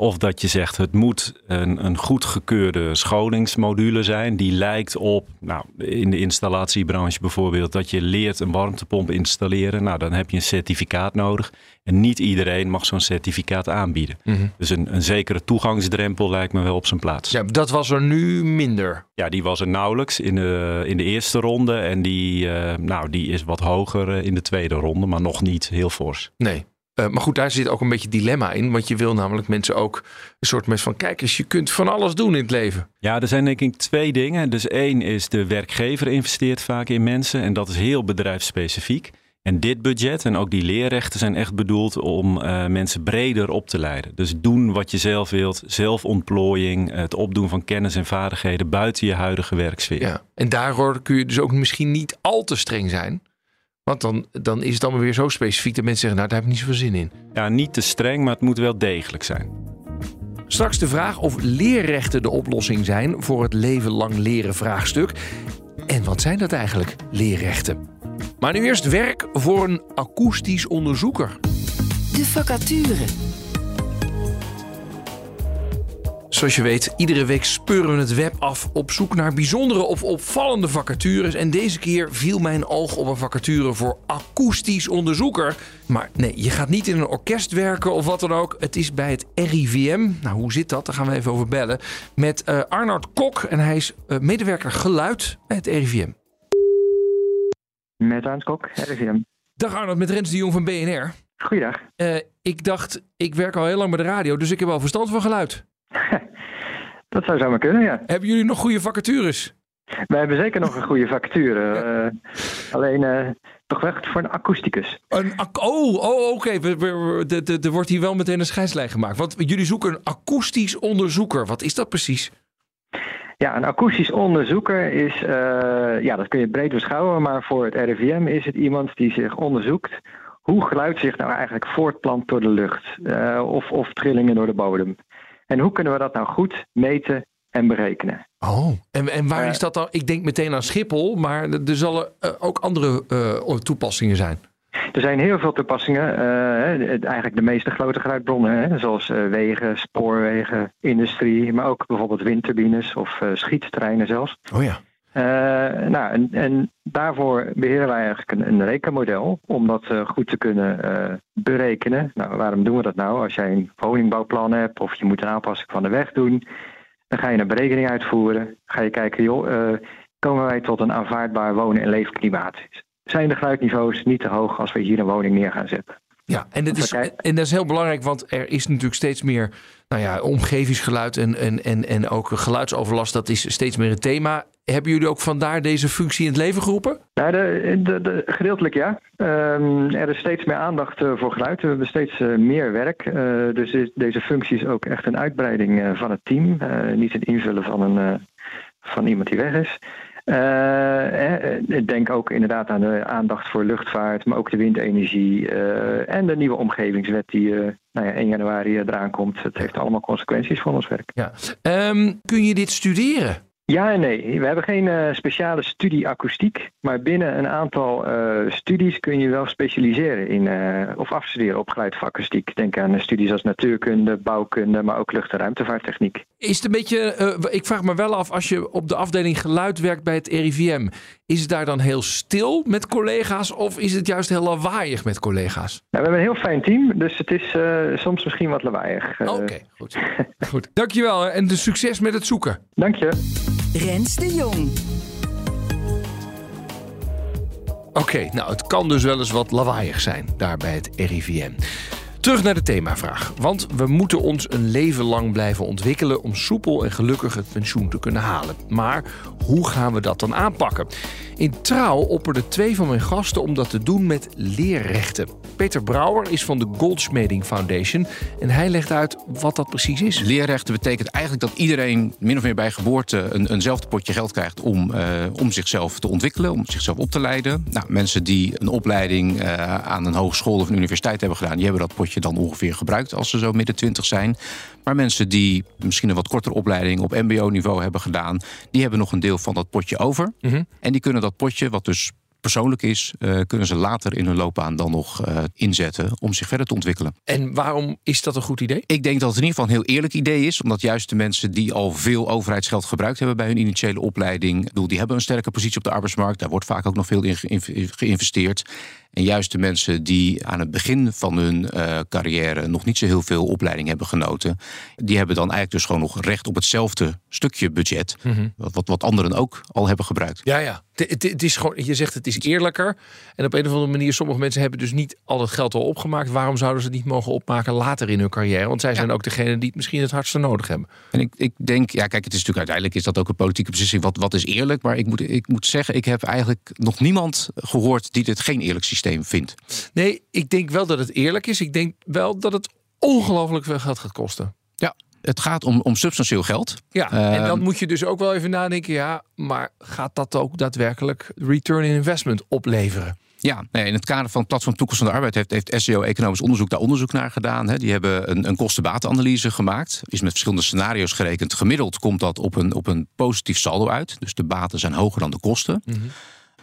Of dat je zegt het moet een, een goedgekeurde scholingsmodule zijn. Die lijkt op, nou, in de installatiebranche bijvoorbeeld, dat je leert een warmtepomp installeren. Nou, dan heb je een certificaat nodig. En niet iedereen mag zo'n certificaat aanbieden. Dus een, een zekere toegangsdrempel lijkt me wel op zijn plaats. Ja, dat was er nu minder. Ja, die was er nauwelijks in de, in de eerste ronde. En die, eh, nou, die is wat hoger eh, in de tweede ronde, maar nog niet heel fors. Nee. Eh, maar goed, daar zit ook een beetje dilemma in. Want je wil namelijk mensen ook een soort met van... kijk eens, je kunt van alles doen in het leven. Ja, er zijn denk ik twee dingen. Dus één is de werkgever investeert vaak in mensen. En dat is heel bedrijfsspecifiek. En dit budget en ook die leerrechten zijn echt bedoeld om eh, mensen breder op te leiden. Dus doen wat je zelf wilt, zelfontplooiing, het opdoen van kennis en vaardigheden buiten je huidige werksfeer. Ja. En daardoor kun je dus ook misschien niet al te streng zijn. Want dan, dan is het allemaal weer zo specifiek dat mensen zeggen... nou, daar heb ik niet zoveel zin in. Ja, niet te streng, maar het moet wel degelijk zijn. Straks de vraag of leerrechten de oplossing zijn voor het leven lang leren vraagstuk. En wat zijn dat eigenlijk, leerrechten? Maar nu eerst werk voor een akoestisch onderzoeker. De vacature. Zoals je weet, iedere week speuren we het web af op zoek naar bijzondere of opvallende vacatures. En deze keer viel mijn oog op een vacature voor akoestisch onderzoeker. Maar nee, je gaat niet in een orkest werken of wat dan ook. Het is bij het RIVM. Nou, hoe zit dat? Daar gaan we even over bellen. Met Arnoud Kok en hij is eh, medewerker geluid bij het RIVM. Met Hans Kok, RIVM. Dag Arnoud, met Rens de Jong van BNR. Goeiedag. Eh, ik dacht, ik werk al heel lang bij de radio, dus ik heb wel verstand van geluid. Dat zou zomaar kunnen, ja. Hebben jullie nog goede vacatures? Wij hebben zeker nog een goede vacature. eh, alleen eh, toch wel voor een akoesticus. Een ac- oh, oh oké. De- Er wordt hier wel meteen een scheidslijn gemaakt. Want jullie zoeken een akoestisch onderzoeker. Wat is dat precies? Ja, een akoestisch onderzoeker is, eh, ja, dat kun je breed beschouwen, maar voor het RIVM is het iemand die zich onderzoekt hoe geluid zich nou eigenlijk voortplant door de lucht of, of trillingen door de bodem. En hoe kunnen we dat nou goed meten en berekenen? Oh. En, en waar Eh. is dat dan? Ik denk meteen aan Schiphol, maar er zullen eh, ook andere eh, toepassingen zijn. Er zijn heel veel toepassingen. Uh, eigenlijk de meeste grote geluidbronnen, hè, zoals uh, wegen, spoorwegen, industrie, maar ook bijvoorbeeld windturbines of uh, schietterreinen zelfs. Oh ja. Nou, en, en, daarvoor beheren wij eigenlijk een, een rekenmodel om dat goed te kunnen berekenen. Nou, waarom doen we dat nou? Als jij een woningbouwplan hebt of je moet een aanpassing van de weg doen, dan ga je een berekening uitvoeren. Ga je kijken, joh, komen wij tot een aanvaardbaar wonen- en leefklimaat? zijn de geluidniveaus niet te hoog als we hier een woning neer gaan zetten. Ja, en dat, is, en dat is heel belangrijk, want er is natuurlijk steeds meer nou ja, omgevingsgeluid en, en, en, en ook geluidsoverlast. Dat is steeds meer een thema. Hebben jullie ook vandaar deze functie in het leven geroepen? Nou, de, de, de, gedeeltelijk ja. Um, er is steeds meer aandacht uh, voor geluid. We hebben steeds uh, meer werk. Uh, dus deze functie is ook echt een uitbreiding van het team. niet het invullen van, een, van iemand die weg is. Uh, denk ook inderdaad aan de aandacht voor luchtvaart, maar ook de windenergie uh, en de nieuwe omgevingswet die nou ja, 1 januari eraan komt. Het heeft allemaal consequenties voor ons werk. Ja. Um, kun je dit studeren? Ja en nee. We hebben geen uh, speciale studie akoestiek. Maar binnen een aantal uh, studies kun je wel specialiseren in uh, of afstuderen op geluidsakoestiek. Denk aan studies als natuurkunde, bouwkunde, maar ook lucht- en ruimtevaarttechniek. Is het een beetje, ik vraag me wel af, als je op de afdeling geluid werkt bij het RIVM, is het daar dan heel stil met collega's of is het juist heel lawaaiig met collega's? Nou, we hebben een heel fijn team, dus het is soms misschien wat lawaaiig. Oké, okay, goed. goed. Dankjewel en de succes met het zoeken. Dank je. Rens de Jong. Oké, nou het kan dus wel eens wat lawaaiig zijn daar bij het RIVM. Terug naar de themavraag. Want we moeten ons een leven lang blijven ontwikkelen om soepel en gelukkig het pensioen te kunnen halen. Maar hoe gaan we dat dan aanpakken? In Trouw opperden twee van mijn gasten om dat te doen met leerrechten. Peter Brouwer is van de Goldschmeding Foundation en hij legt uit wat dat precies is. Leerrechten betekent eigenlijk dat iedereen min of meer bij geboorte een, eenzelfde potje geld krijgt om, uh, om zichzelf te ontwikkelen, om zichzelf op te leiden. Nou, mensen die een opleiding uh, aan een hogeschool of een universiteit hebben gedaan, die hebben dat potje dan ongeveer gebruikt als ze zo midden twintig zijn. Maar mensen die misschien een wat kortere opleiding op MBO-niveau hebben gedaan, die hebben nog een deel van dat potje over. Mm -hmm. En die kunnen dat potje, wat dus persoonlijk is, uh, kunnen ze later in hun loopbaan dan nog uh, inzetten om zich verder te ontwikkelen. En waarom is dat een goed idee? Ik denk dat het in ieder geval een heel eerlijk idee is, omdat juist de mensen die al veel overheidsgeld gebruikt hebben bij hun initiële opleiding, bedoel, die hebben een sterke positie op de arbeidsmarkt, daar wordt vaak ook nog veel in geïnvesteerd. En juist de mensen die aan het begin van hun uh, carrière nog niet zo heel veel opleiding hebben genoten, die hebben dan eigenlijk dus gewoon nog recht op hetzelfde stukje budget, mm -hmm. wat, wat anderen ook al hebben gebruikt. Ja, ja. Het, het is gewoon, je zegt het is eerlijker. En op een of andere manier, sommige mensen hebben dus niet al het geld al opgemaakt. Waarom zouden ze het niet mogen opmaken later in hun carrière? Want zij zijn ja. ook degene die het misschien het hardste nodig hebben. En ik, ik denk, ja, kijk, het is natuurlijk uiteindelijk is dat ook een politieke beslissing. Wat, wat is eerlijk? Maar ik moet, ik moet zeggen, ik heb eigenlijk nog niemand gehoord die dit geen eerlijk systeem vindt. Nee, ik denk wel dat het eerlijk is. Ik denk wel dat het ongelooflijk veel geld gaat kosten. Ja, het gaat om, om substantieel geld. Ja, uh, en dan moet je dus ook wel even nadenken. Ja, maar gaat dat ook daadwerkelijk return in investment opleveren? Ja, nee, in het kader van het Platform Toekomst van de Arbeid heeft, heeft SEO Economisch Onderzoek daar onderzoek naar gedaan. Hè. Die hebben een, een kostenbatenanalyse gemaakt. Is met verschillende scenario's gerekend. Gemiddeld komt dat op een, op een positief saldo uit. Dus de baten zijn hoger dan de kosten. Mm -hmm.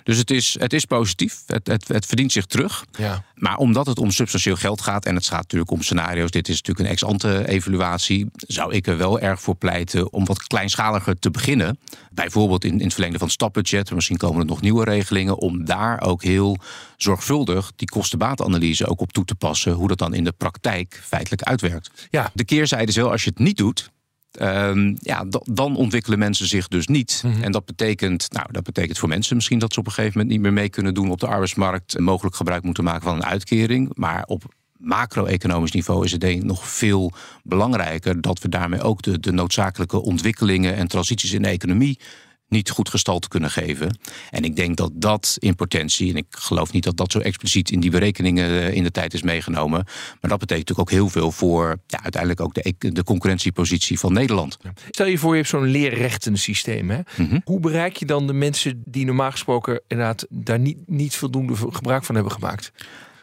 Dus het is, het is positief. Het, het, het verdient zich terug. Ja. Maar omdat het om substantieel geld gaat en het gaat natuurlijk om scenario's, dit is natuurlijk een ex-ante evaluatie, zou ik er wel erg voor pleiten om wat kleinschaliger te beginnen. Bijvoorbeeld in, in het verlengde van het stapbudget, misschien komen er nog nieuwe regelingen, om daar ook heel zorgvuldig die kostenbaatanalyse ook op toe te passen, hoe dat dan in de praktijk feitelijk uitwerkt. Ja. De keerzijde is wel, als je het niet doet, Um, ja, dan ontwikkelen mensen zich dus niet. Mm -hmm. En dat betekent, nou, dat betekent voor mensen misschien dat ze op een gegeven moment niet meer mee kunnen doen op de arbeidsmarkt. En mogelijk gebruik moeten maken van een uitkering. Maar op macro-economisch niveau is het denk ik nog veel belangrijker dat we daarmee ook de, de noodzakelijke ontwikkelingen en transities in de economie niet goed gestalte kunnen geven. En ik denk dat dat in potentie, en ik geloof niet dat dat zo expliciet in die berekeningen in de tijd is meegenomen, maar dat betekent natuurlijk ook heel veel voor ja, uiteindelijk ook de, de concurrentiepositie van Nederland. Stel je voor, je hebt zo'n leerrechtensysteem. Hè? Mm -hmm. Hoe bereik je dan de mensen die normaal gesproken inderdaad daar niet, niet voldoende gebruik van hebben gemaakt?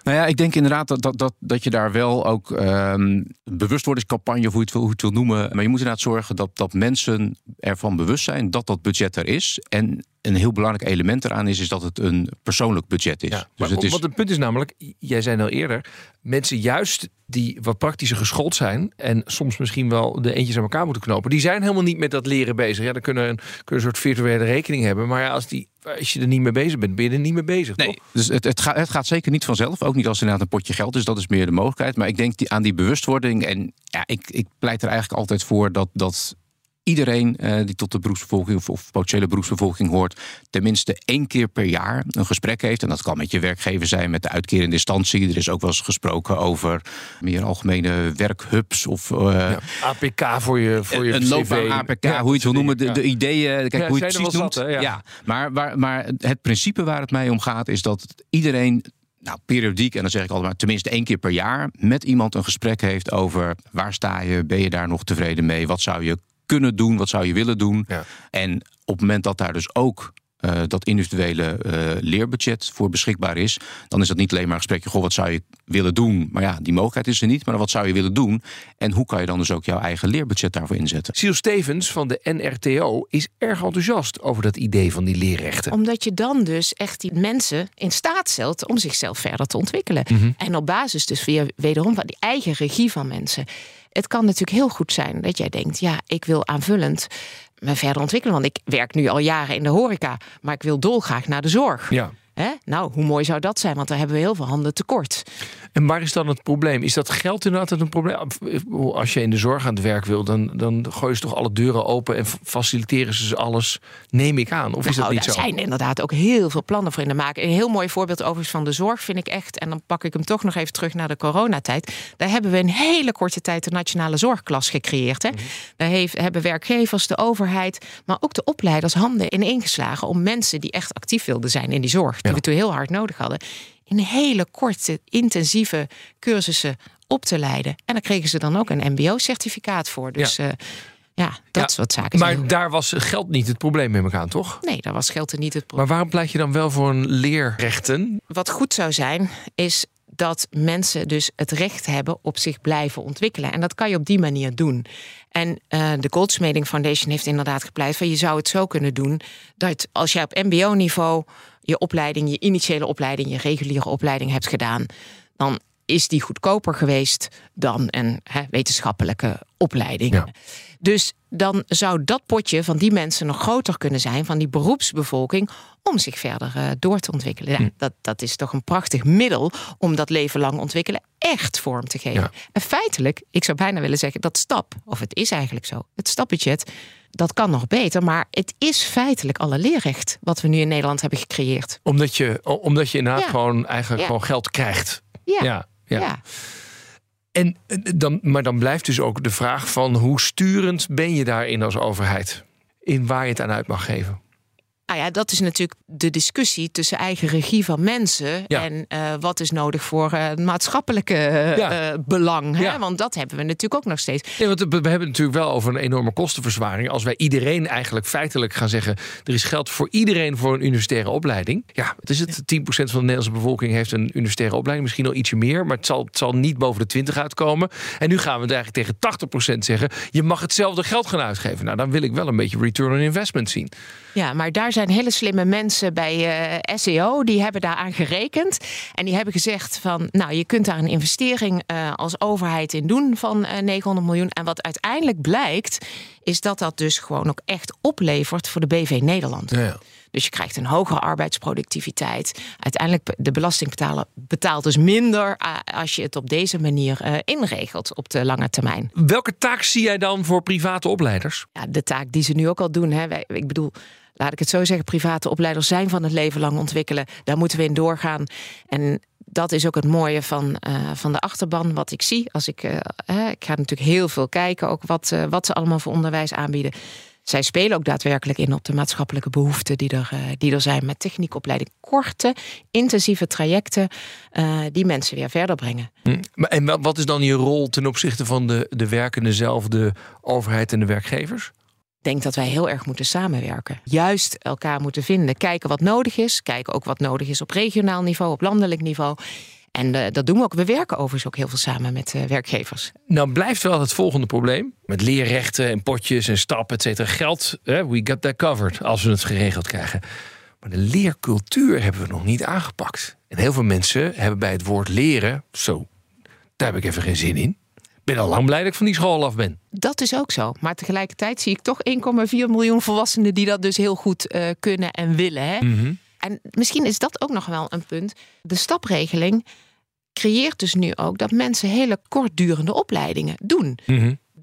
Nou ja, ik denk inderdaad dat, dat, dat, dat je daar wel ook um, bewustwordingscampagne, of hoe je, het wil, hoe het wil noemen. Maar je moet inderdaad zorgen dat, dat mensen ervan bewust zijn dat dat budget er is. En een heel belangrijk element eraan is, is dat het een persoonlijk budget is. Ja, dus maar, het is Want het punt is namelijk, jij zei al eerder, mensen juist die wat praktischer geschoold zijn en soms misschien wel de eentjes aan elkaar moeten knopen, die zijn helemaal niet met dat leren bezig. Ja, dan kunnen een, kunnen een soort virtuele rekening hebben, maar ja, als, die, als je er niet mee bezig bent, ben je er niet mee bezig. Nee, toch? dus het, het, gaat, het gaat zeker niet vanzelf. Ook niet als er inderdaad een potje geld is. Dat is meer de mogelijkheid. Maar ik denk die, aan die bewustwording. En ja, ik, ik pleit er eigenlijk altijd voor dat, dat iedereen eh, die tot de beroepsbevolking of, of potentiële beroepsbevolking hoort, tenminste één keer per jaar een gesprek heeft. En dat kan met je werkgever zijn, met de uitkerende instantie. Er is ook wel eens gesproken over meer algemene werkhubs of eh, Ja, APK voor je, voor je een loopbaan APK, Ja, hoe je het wil noemen, de, de ideeën, kijk Ja, hoe je het precies noemt. zat? Ja. maar, waar, maar het principe waar het mij om gaat is dat iedereen nou, periodiek, en dan zeg ik altijd maar tenminste één keer per jaar, met iemand een gesprek heeft over waar sta je, ben je daar nog tevreden mee, wat zou je kunnen doen, wat zou je willen doen. Ja. En op het moment dat daar dus ook eh, dat individuele eh, leerbudget voor beschikbaar is, dan is dat niet alleen maar een gesprekje, goh, wat zou je willen doen? Maar ja, die mogelijkheid is er niet, maar wat zou je willen doen? En hoe kan je dan dus ook jouw eigen leerbudget daarvoor inzetten? Siel Stevens van de NRTO is erg enthousiast over dat idee van die leerrechten. Omdat je dan dus echt die mensen in staat stelt om zichzelf verder te ontwikkelen. Mhm. En op basis dus weer wederom van die eigen regie van mensen. Het kan natuurlijk heel goed zijn dat jij denkt, ja, ik wil aanvullend me verder ontwikkelen. Want ik werk nu al jaren in de horeca, maar ik wil dolgraag naar de zorg. Ja. Hè? Nou, hoe mooi zou dat zijn? Want daar hebben we heel veel handen tekort. En waar is dan het probleem? Is dat geld inderdaad een probleem? Als je in de zorg aan het werk wil, dan, dan gooien ze toch alle deuren open en faciliteren ze alles, neem ik aan. Of is dat nou, niet daar zo? zijn inderdaad ook heel veel plannen voor in de maak. Een heel mooi voorbeeld overigens van de zorg vind ik echt. En dan pak ik hem toch nog even terug naar de coronatijd. Daar hebben we in hele korte tijd de nationale zorgklas gecreëerd. Hè? Daar heeft, hebben werkgevers, de overheid, maar ook de opleiders handen ineengeslagen om mensen die echt actief wilden zijn in die zorg, die we toen heel hard nodig hadden, in hele korte, intensieve cursussen op te leiden. En daar kregen ze dan ook een MBO-certificaat voor. Dus ja, ja dat Ja, soort zaken. zijn Maar daar was geld niet het probleem met elkaar, toch? Nee, daar was geld er niet het probleem. Maar waarom pleit je dan wel voor een leerrechten? Wat goed zou zijn, is dat mensen dus het recht hebben op zich blijven ontwikkelen. En dat kan je op die manier doen. En eh, de Goldsmeding Foundation heeft inderdaad gepleit van je zou het zo kunnen doen dat als jij op MBO-niveau je opleiding, je initiële opleiding, je reguliere opleiding hebt gedaan, dan is die goedkoper geweest dan een wetenschappelijke opleiding. Ja. Dus dan zou dat potje van die mensen nog groter kunnen zijn, van die beroepsbevolking, om zich verder eh, door te ontwikkelen. Ja, dat, dat is toch een prachtig middel om dat leven lang ontwikkelen echt vorm te geven. Ja. En feitelijk, ik zou bijna willen zeggen, dat stap, of het is eigenlijk zo, het stapbudget, dat kan nog beter, maar het is feitelijk alle leerrecht wat we nu in Nederland hebben gecreëerd. Omdat je, omdat je inderdaad Ja. gewoon eigenlijk Ja. gewoon geld krijgt. Ja, Ja, ja. ja. En eh, dan, maar dan blijft dus ook de vraag van hoe sturend ben je daarin als overheid? In waar je het aan uit mag geven. Nou ja, dat is natuurlijk de discussie tussen eigen regie van mensen Ja. en eh, wat is nodig voor het maatschappelijke eh, Ja. belang. Hè? Want dat hebben we natuurlijk ook nog steeds. Nee, want we hebben het natuurlijk wel over een enorme kostenverzwaring. Als wij iedereen eigenlijk feitelijk gaan zeggen... er is geld voor iedereen voor een universitaire opleiding. Ja, wat is het? 10% van de Nederlandse bevolking heeft een universitaire opleiding. Misschien al ietsje meer, maar het zal, het zal niet boven de 20 uitkomen. En nu gaan we het eigenlijk tegen 80% zeggen... je mag hetzelfde geld gaan uitgeven. Nou, dan wil ik wel een beetje return on investment zien. Ja, maar daar zijn hele slimme mensen bij eh, SEO. Die hebben daaraan gerekend. En die hebben gezegd van, nou, je kunt daar een investering eh, als overheid in doen van eh 900 miljoen. En wat uiteindelijk blijkt, is dat dat dus gewoon ook echt oplevert voor de BV Nederland. Ja. Dus je krijgt een hogere arbeidsproductiviteit. Uiteindelijk de belastingbetaler betaalt dus minder eh, als je het op deze manier eh, inregelt op de lange termijn. Welke taak zie jij dan voor private opleiders? Ja, de taak die ze nu ook al doen. Hè. Wij, ik bedoel, laat ik het zo zeggen, private opleiders zijn van het leven lang ontwikkelen. Daar moeten we in doorgaan. En dat is ook het mooie van, eh, van de achterban, wat ik zie. Als ik, eh, ik ga natuurlijk heel veel kijken, ook wat, eh, wat ze allemaal voor onderwijs aanbieden. Zij spelen ook daadwerkelijk in op de maatschappelijke behoeften die er, die er zijn met techniekopleiding. Korte, intensieve trajecten die mensen weer verder brengen. Hm. En wa- wat is dan je rol ten opzichte van de, de werkende zelf, de overheid en de werkgevers? Denk dat wij heel erg moeten samenwerken. Juist elkaar moeten vinden. Kijken wat nodig is. Kijken ook wat nodig is op regionaal niveau, op landelijk niveau. En eh, dat doen we ook. We werken overigens ook heel veel samen met eh, werkgevers. Nou blijft wel het volgende probleem. Met leerrechten en potjes en stappen, et cetera. Geld, we got that covered als we het geregeld krijgen. Maar de leercultuur hebben we nog niet aangepakt. En heel veel mensen hebben bij het woord leren... zo, daar heb ik even geen zin in. Ik ben al lang blij dat ik van die school af ben. Dat is ook zo. Maar tegelijkertijd zie ik toch 1,4 miljoen volwassenen... die dat dus heel goed eh, kunnen en willen. Hè? En misschien is dat ook nog wel een punt. De stapregeling creëert dus nu ook dat mensen hele kortdurende opleidingen doen.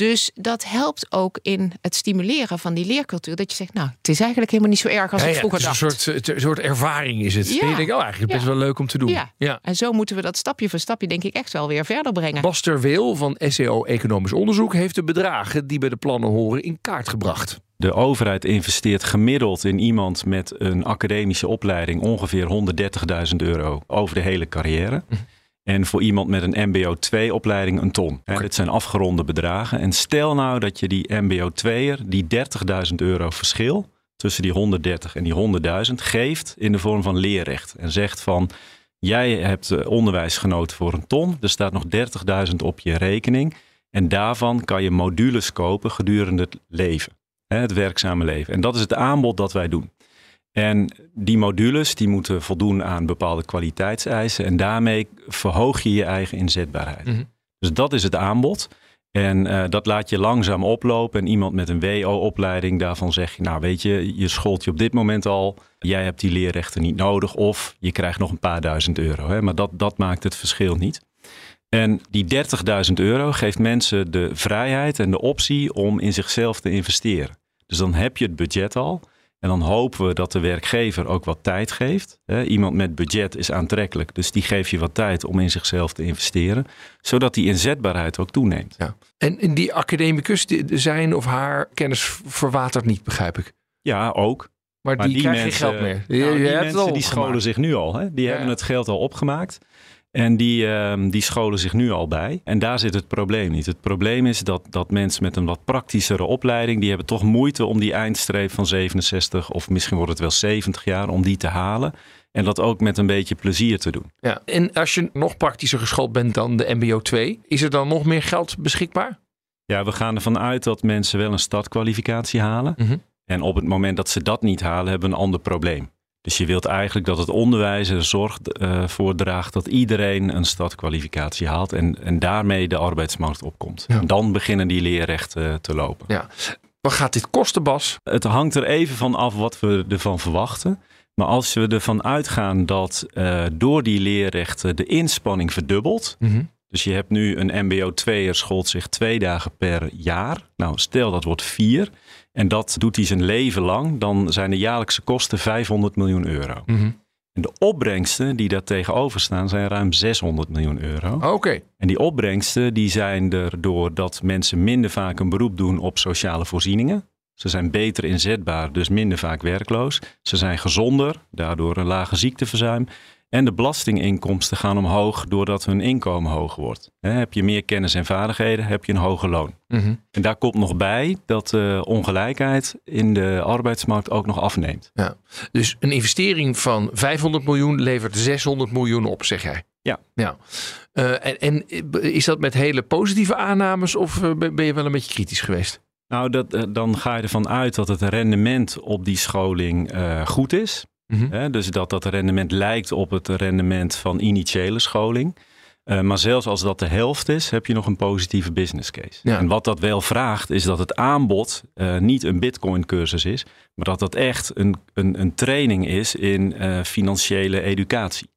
Dus dat helpt ook in het stimuleren van die leercultuur. Dat je zegt, nou, het is eigenlijk helemaal niet zo erg als Ja, ik ja, vroeger het is een dacht. soort, een soort ervaring is het. Ja. En je denkt, oh, eigenlijk best Ja. wel leuk om te doen. Ja. ja. En zo moeten we dat stapje voor stapje, denk ik, echt wel weer verder brengen. Bas Terweel van SEO Economisch Onderzoek heeft de bedragen die bij de plannen horen in kaart gebracht. De overheid investeert gemiddeld in iemand met een academische opleiding ongeveer 130.000 euro over de hele carrière. En voor iemand met een MBO 2 opleiding een ton. Hè, dit zijn afgeronde bedragen. En stel nou dat je die MBO 2er, die 30.000 euro verschil tussen die 130 en die 100.000 geeft in de vorm van leerrecht. En zegt van jij hebt eh, onderwijs genoten voor een ton. Er staat nog 30.000 op je rekening. En daarvan kan je modules kopen gedurende het leven. Het werkzame leven. En dat is het aanbod dat wij doen. En die modules die moeten voldoen aan bepaalde kwaliteitseisen. En daarmee verhoog je je eigen inzetbaarheid. Mhm. Dus dat is het aanbod. En eh, dat laat je langzaam oplopen. En iemand met een WO-opleiding, daarvan zeg je, nou weet je, je scholt je op dit moment al. Jij hebt die leerrechten niet nodig. Of je krijgt nog een paar duizend euro. Hè? Maar dat, dat maakt het verschil niet. En die 30.000 euro geeft mensen de vrijheid en de optie om in zichzelf te investeren. Dus dan heb je het budget al. En dan hopen we dat de werkgever ook wat tijd geeft. Hè, Iemand met budget is aantrekkelijk, dus die geeft je wat tijd om in zichzelf te investeren, zodat die inzetbaarheid ook toeneemt. Ja. En, die academicus, zijn of haar kennis verwatert niet, begrijp ik. Ja, ook. Maar, die, krijgen geen geld meer. Nou, die mensen die scholen zich nu al. Hè? Die hebben het geld al opgemaakt. En die, ehm, die scholen zich nu al bij. En daar zit het probleem niet. Het probleem is dat, dat mensen met een wat praktischere opleiding... die hebben toch moeite om die eindstreep van 67... of misschien wordt het wel 70 jaar, om die te halen. En dat ook met een beetje plezier te doen. Ja. En als je nog praktischer geschoold bent dan de MBO 2, is er dan nog meer geld beschikbaar? Ja, we gaan ervan uit dat mensen wel een stadkwalificatie halen. Mhm. En op het moment dat ze dat niet halen, hebben we een ander probleem. Dus je wilt eigenlijk dat het onderwijs er zorg eh, voor draagt dat iedereen een stadkwalificatie haalt en, en daarmee de arbeidsmarkt opkomt. Ja. En dan beginnen die leerrechten te lopen. Ja. Wat gaat dit kosten, Bas? Het hangt er even van af wat we ervan verwachten. Maar als we ervan uitgaan dat eh, door die leerrechten de inspanning verdubbelt. Dus je hebt nu een MBO 2er scholt zich twee dagen per jaar. Nou, stel dat wordt vier. En dat doet hij zijn leven lang. Dan zijn de jaarlijkse kosten 500 miljoen euro. En de opbrengsten die daar tegenover staan zijn ruim 600 miljoen euro. Oké. En die opbrengsten die zijn er doordat mensen minder vaak een beroep doen op sociale voorzieningen. Ze zijn beter inzetbaar, dus minder vaak werkloos. Ze zijn gezonder, daardoor een lage ziekteverzuim. En de belastinginkomsten gaan omhoog doordat hun inkomen hoger wordt. Heb je meer kennis en vaardigheden, heb je een hoger loon. Mhm. En daar komt nog bij dat de ongelijkheid in de arbeidsmarkt ook nog afneemt. Ja. Dus een investering van 500 miljoen levert 600 miljoen op, zeg jij? Ja. ja. Eh, en, en is dat met hele positieve aannames of eh, ben je wel een beetje kritisch geweest? Nou, dat, eh, dan ga je ervan uit dat het rendement op die scholing eh, goed is. Hè, dus dat dat rendement lijkt op het rendement van initiële scholing. Eh, maar zelfs als dat de helft is, heb je nog een positieve business case. Ja. En wat dat wel vraagt, is dat het aanbod eh, niet een bitcoin cursus is, maar dat dat echt een, een, een training is in eh, financiële educatie.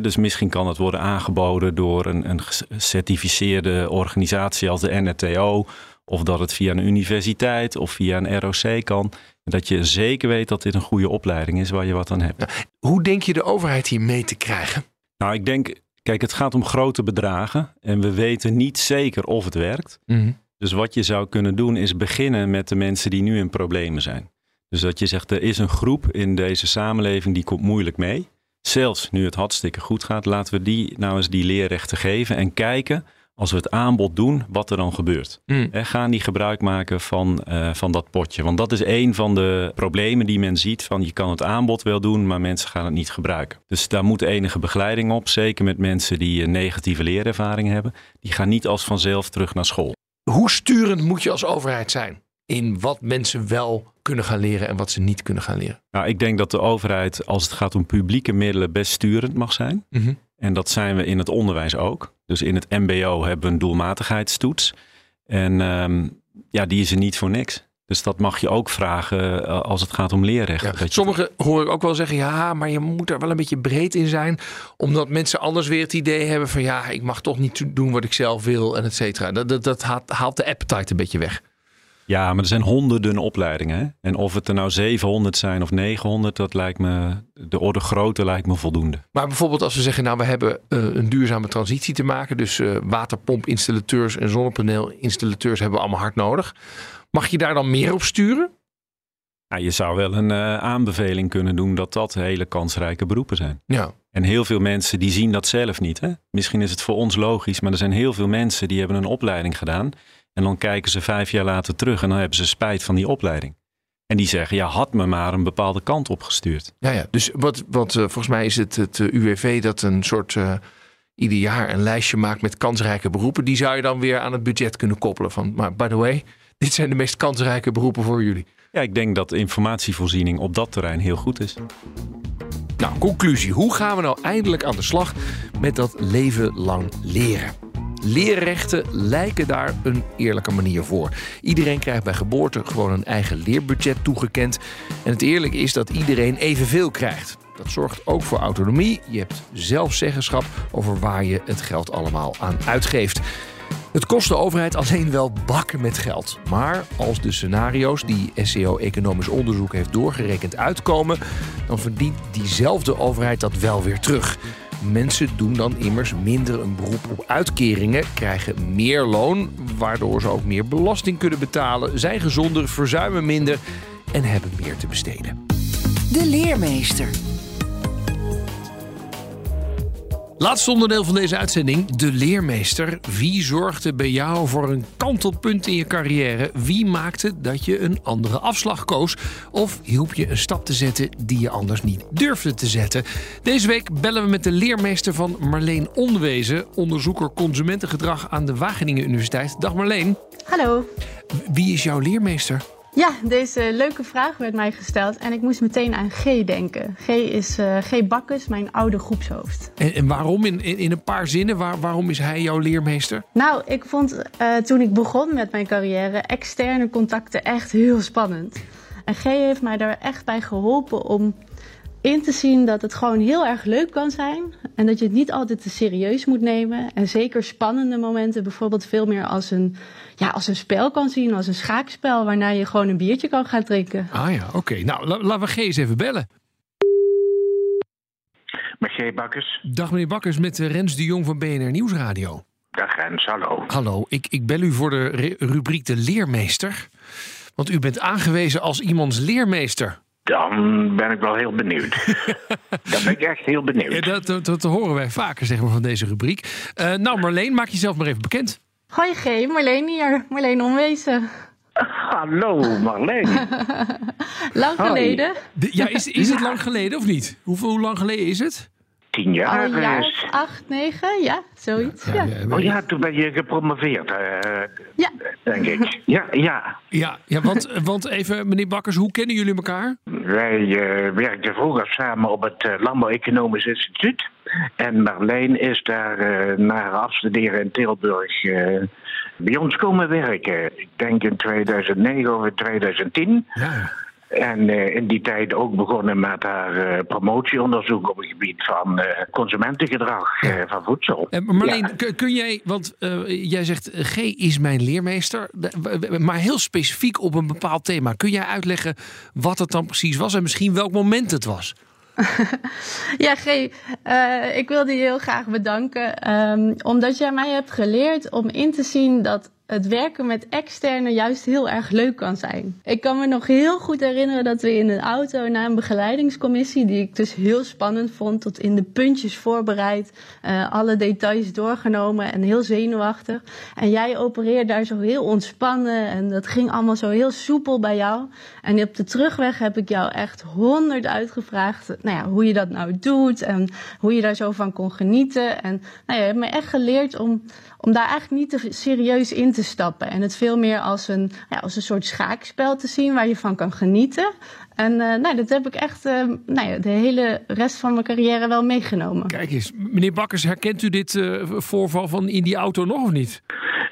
Dus misschien kan het worden aangeboden door een, een gecertificeerde organisatie als de NRTO. Of dat het via een universiteit of via een ROC kan. Dat je zeker weet dat dit een goede opleiding is waar je wat aan hebt. Hoe denk je de overheid hier mee te krijgen? Nou, ik denk, kijk, het gaat om grote bedragen. En we weten niet zeker of het werkt. Mhm. Dus wat je zou kunnen doen is beginnen met de mensen die nu in problemen zijn. Dus dat je zegt, er is een groep in deze samenleving die komt moeilijk mee. Zelfs nu het hartstikke goed gaat, laten we die nou eens die leerrechten geven en kijken als we het aanbod doen, wat er dan gebeurt. Mm. En gaan die gebruik maken van, eh, van dat potje. Want dat is een van de problemen die men ziet. Van je kan het aanbod wel doen, maar mensen gaan het niet gebruiken. Dus daar moet enige begeleiding op. Zeker met mensen die een negatieve leerervaring hebben. Die gaan niet als vanzelf terug naar school. Hoe sturend moet je als overheid zijn in wat mensen wel kunnen gaan leren en wat ze niet kunnen gaan leren? Nou, ik denk dat de overheid, als het gaat om publieke middelen, best sturend mag zijn. Mhm. En dat zijn we in het onderwijs ook. Dus in het MBO hebben we een doelmatigheidstoets. En ehm, ja, die is er niet voor niks. Dus dat mag je ook vragen eh, als het gaat om leerrechten. Dat je- Sommigen hoor ik ook wel zeggen, ja, maar je moet er wel een beetje breed in zijn. Omdat mensen anders weer het idee hebben van, ja, ik mag toch niet doen wat ik zelf wil en et cetera. Dat, dat, dat haalt, haalt de appetite een beetje weg. Ja, maar er zijn honderden opleidingen. Hè? En of het er nou 700 zijn of 900, dat lijkt me, de orde grootte lijkt me voldoende. Maar bijvoorbeeld als we zeggen, nou, we hebben eh, een duurzame transitie te maken. Dus eh waterpompinstallateurs en zonnepaneelinstallateurs hebben we allemaal hard nodig. Mag je daar dan meer op sturen? Nou, je zou wel een eh, aanbeveling kunnen doen dat dat hele kansrijke beroepen zijn. Ja. En heel veel mensen die zien dat zelf niet. Hè? Misschien is het voor ons logisch, maar er zijn heel veel mensen die hebben een opleiding gedaan. En dan kijken ze vijf jaar later terug en dan hebben ze spijt van die opleiding. En die zeggen, ja, had me maar een bepaalde kant opgestuurd. Ja, ja. Dus wat, wat eh, volgens mij is het het eh, UWV dat een soort eh, ieder jaar een lijstje maakt met kansrijke beroepen. Die zou je dan weer aan het budget kunnen koppelen. Van, maar by the way, dit zijn de meest kansrijke beroepen voor jullie. Ja, ik denk dat informatievoorziening op dat terrein heel goed is. Nou, conclusie. Hoe gaan we nou eindelijk aan de slag met dat leven lang leren? Leerrechten lijken daar een eerlijke manier voor. Iedereen krijgt bij geboorte gewoon een eigen leerbudget toegekend. En het eerlijke is dat iedereen evenveel krijgt. Dat zorgt ook voor autonomie. Je hebt zelfzeggenschap over waar je het geld allemaal aan uitgeeft. Het kost de overheid alleen wel bakken met geld. Maar als de scenario's die SCO Economisch Onderzoek heeft doorgerekend uitkomen, dan verdient diezelfde overheid dat wel weer terug. Mensen doen dan immers minder een beroep op uitkeringen, krijgen meer loon, waardoor ze ook meer belasting kunnen betalen, zijn gezonder, verzuimen minder en hebben meer te besteden. De leermeester. Laatste onderdeel van deze uitzending, de leermeester. Wie zorgde bij jou voor een kantelpunt in je carrière? Wie maakte dat je een andere afslag koos? Of hielp je een stap te zetten die je anders niet durfde te zetten? Deze week bellen we met de leermeester van Marleen Onwezen, onderzoeker consumentengedrag aan de Wageningen Universiteit. Dag Marleen, Hallo. wie is jouw leermeester? Ja, deze leuke vraag werd mij gesteld en ik moest meteen aan G denken. G is eh, G Bakkes, mijn oude groepshoofd. En, en waarom? In, in, in een paar zinnen, waar, waarom is hij jouw leermeester? Nou, ik vond eh, toen ik begon met mijn carrière externe contacten echt heel spannend. En G heeft mij daar echt bij geholpen om in te zien dat het gewoon heel erg leuk kan zijn. En dat je het niet altijd te serieus moet nemen. En zeker spannende momenten bijvoorbeeld veel meer als een, ja, als een spel kan zien, als een schaakspel, waarna je gewoon een biertje kan gaan drinken. Ah ja, oké. Nou, la- laten we G eens even bellen. Met G. Bakkers. Dag meneer Bakkers met eh, Rens de Jong van BNR Nieuwsradio. Dag Rens, hallo. Hallo, ik, ik bel u voor de rubriek de leermeester. Want u bent aangewezen als iemands leermeester. Dan ben ik wel heel benieuwd. Dan ben ik echt heel benieuwd. Ja, dat, dat, dat horen wij vaker zeg maar, van deze rubriek. Eh, nou Marleen, maak jezelf maar even bekend. Hoi G, Marleen hier. Marleen Onwezen. Hallo Marleen. Lang Hoi. geleden. De- ja, is, is het lang geleden of niet? Hoeveel, hoe lang geleden is het? Tien jaar. Al een jaar acht, negen, ja, zoiets. Ja, Oh ja, toen ben je gepromoveerd, eh, Ja. denk ik. Ja, ja. Ja, ja want, want even meneer Bakkers, hoe kennen jullie elkaar? Wij eh, werkten vroeger samen op het eh, Landbouw-Economisch Instituut. En Marleen is daar eh, na haar afstuderen in Tilburg eh, bij ons komen werken. Ik denk in 2009 of in 2010. Ja. En eh, in die tijd ook begonnen met haar eh, promotieonderzoek op het gebied van eh, consumentengedrag eh, van voedsel. Maar Marleen, Ja. kun- kun jij, want eh, jij zegt G is mijn leermeester, maar heel specifiek op een bepaald thema. Kun jij uitleggen wat het dan precies was en misschien welk moment het was? Ja, G, eh, ik wilde je heel graag bedanken. ehm, omdat jij mij hebt geleerd om in te zien dat het werken met externen juist heel erg leuk kan zijn. Ik kan me nog heel goed herinneren dat we in een auto na een begeleidingscommissie, die ik dus heel spannend vond, tot in de puntjes voorbereid, uh, alle details doorgenomen en heel zenuwachtig. En jij opereerde daar zo heel ontspannen en dat ging allemaal zo heel soepel bij jou. En op de terugweg heb ik jou echt honderd uitgevraagd nou ja, hoe je dat nou doet en hoe je daar zo van kon genieten. En nou, je hebt me echt geleerd om, om daar eigenlijk niet te serieus in te stappen. En het veel meer als een, ja, als een soort schaakspel te zien waar je van kan genieten. En uh, nou, dat heb ik echt uh, nou ja, de hele rest van mijn carrière wel meegenomen. Kijk eens, meneer Bakkers, herkent u dit uh, voorval van in die auto nog of niet?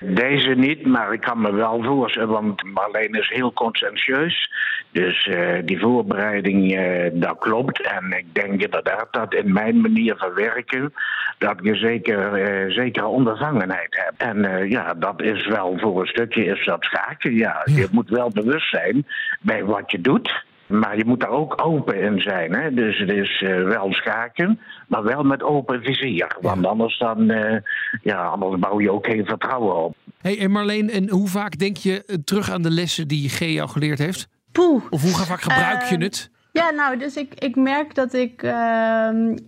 Deze niet, maar ik kan me wel voorstellen, want Marleen is heel conscientieus. Dus uh, die voorbereiding, uh, dat klopt. En ik denk inderdaad dat in mijn manier van werken, dat je zeker, uh, zekere ondervangenheid hebt. En ja, dat is wel voor een stukje is dat schaken. Ja, ja, je moet wel bewust zijn bij wat je doet. Maar je moet daar ook open in zijn. Hè? Dus het is uh, wel schaken, maar wel met open vizier. Want anders, dan, uh, ja, anders bouw je ook geen vertrouwen op. Hey, en Marleen, en hoe vaak denk je terug aan de lessen die G jou geleerd heeft? Poeh. Of hoe vaak gebruik je het? Ja, nou, dus ik, ik merk dat ik uh,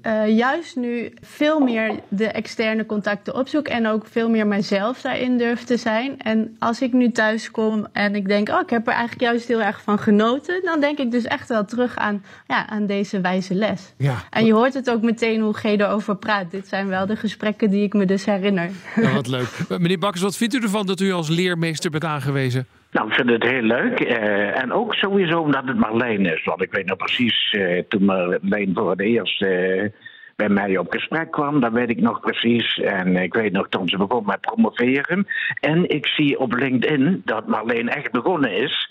uh, juist nu veel meer de externe contacten opzoek en ook veel meer mijzelf daarin durf te zijn. En als ik nu thuis kom en ik denk, oh, ik heb er eigenlijk juist heel erg van genoten, dan denk ik dus echt wel terug aan, ja, aan deze wijze les. Ja. En je hoort het ook meteen hoe G erover praat. Dit zijn wel de gesprekken die ik me dus herinner. Ja, wat leuk. Meneer Bakkers, wat vindt u ervan dat u als leermeester bent aangewezen? Nou, ik vind het heel leuk. Uh, en ook sowieso omdat het Marleen is. Want ik weet nog precies, uh, toen Marleen voor het eerst uh, bij mij op gesprek kwam, dat weet ik nog precies. En ik weet nog toen ze begon met promoveren. En ik zie op LinkedIn dat Marleen echt begonnen is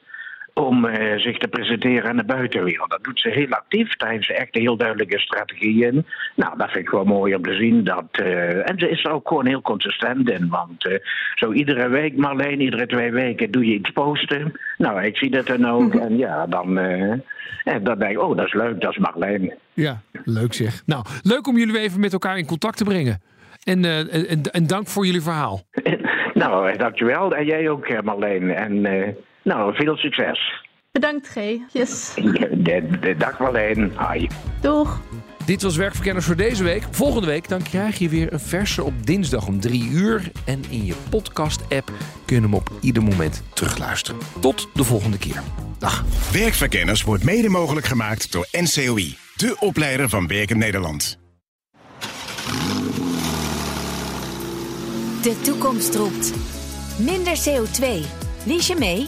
om uh, zich te presenteren aan de buitenwereld. Dat doet ze heel actief. Daar heeft ze echt een heel duidelijke strategie in. Nou, dat vind ik wel mooi om te zien. Dat, uh, en ze is er ook gewoon heel consistent in. Want uh, zo iedere week, maar alleen iedere twee weken doe je iets posten. Nou, ik zie dat dan ook. en ja, dan, en dan denk ik, oh, dat is leuk, dat is Marleen. Ja, leuk zeg. Nou, leuk om jullie even met elkaar in contact te brengen. En, en, en dank voor jullie verhaal. nou, dankjewel. En jij ook, Marleen. En nou, veel succes. Bedankt, G. Yes. De, de dag alleen. Hi. Doeg. Dit was Werkverkenners voor deze week. Volgende week dan krijg je weer een verse op dinsdag om 3 uur. En in je podcast-app kun je hem op ieder moment terugluisteren. Tot de volgende keer. Dag. Werkverkenners wordt mede mogelijk gemaakt door NCOI. De opleider van Werken Nederland. De toekomst roept. Minder CO2. Lies je mee?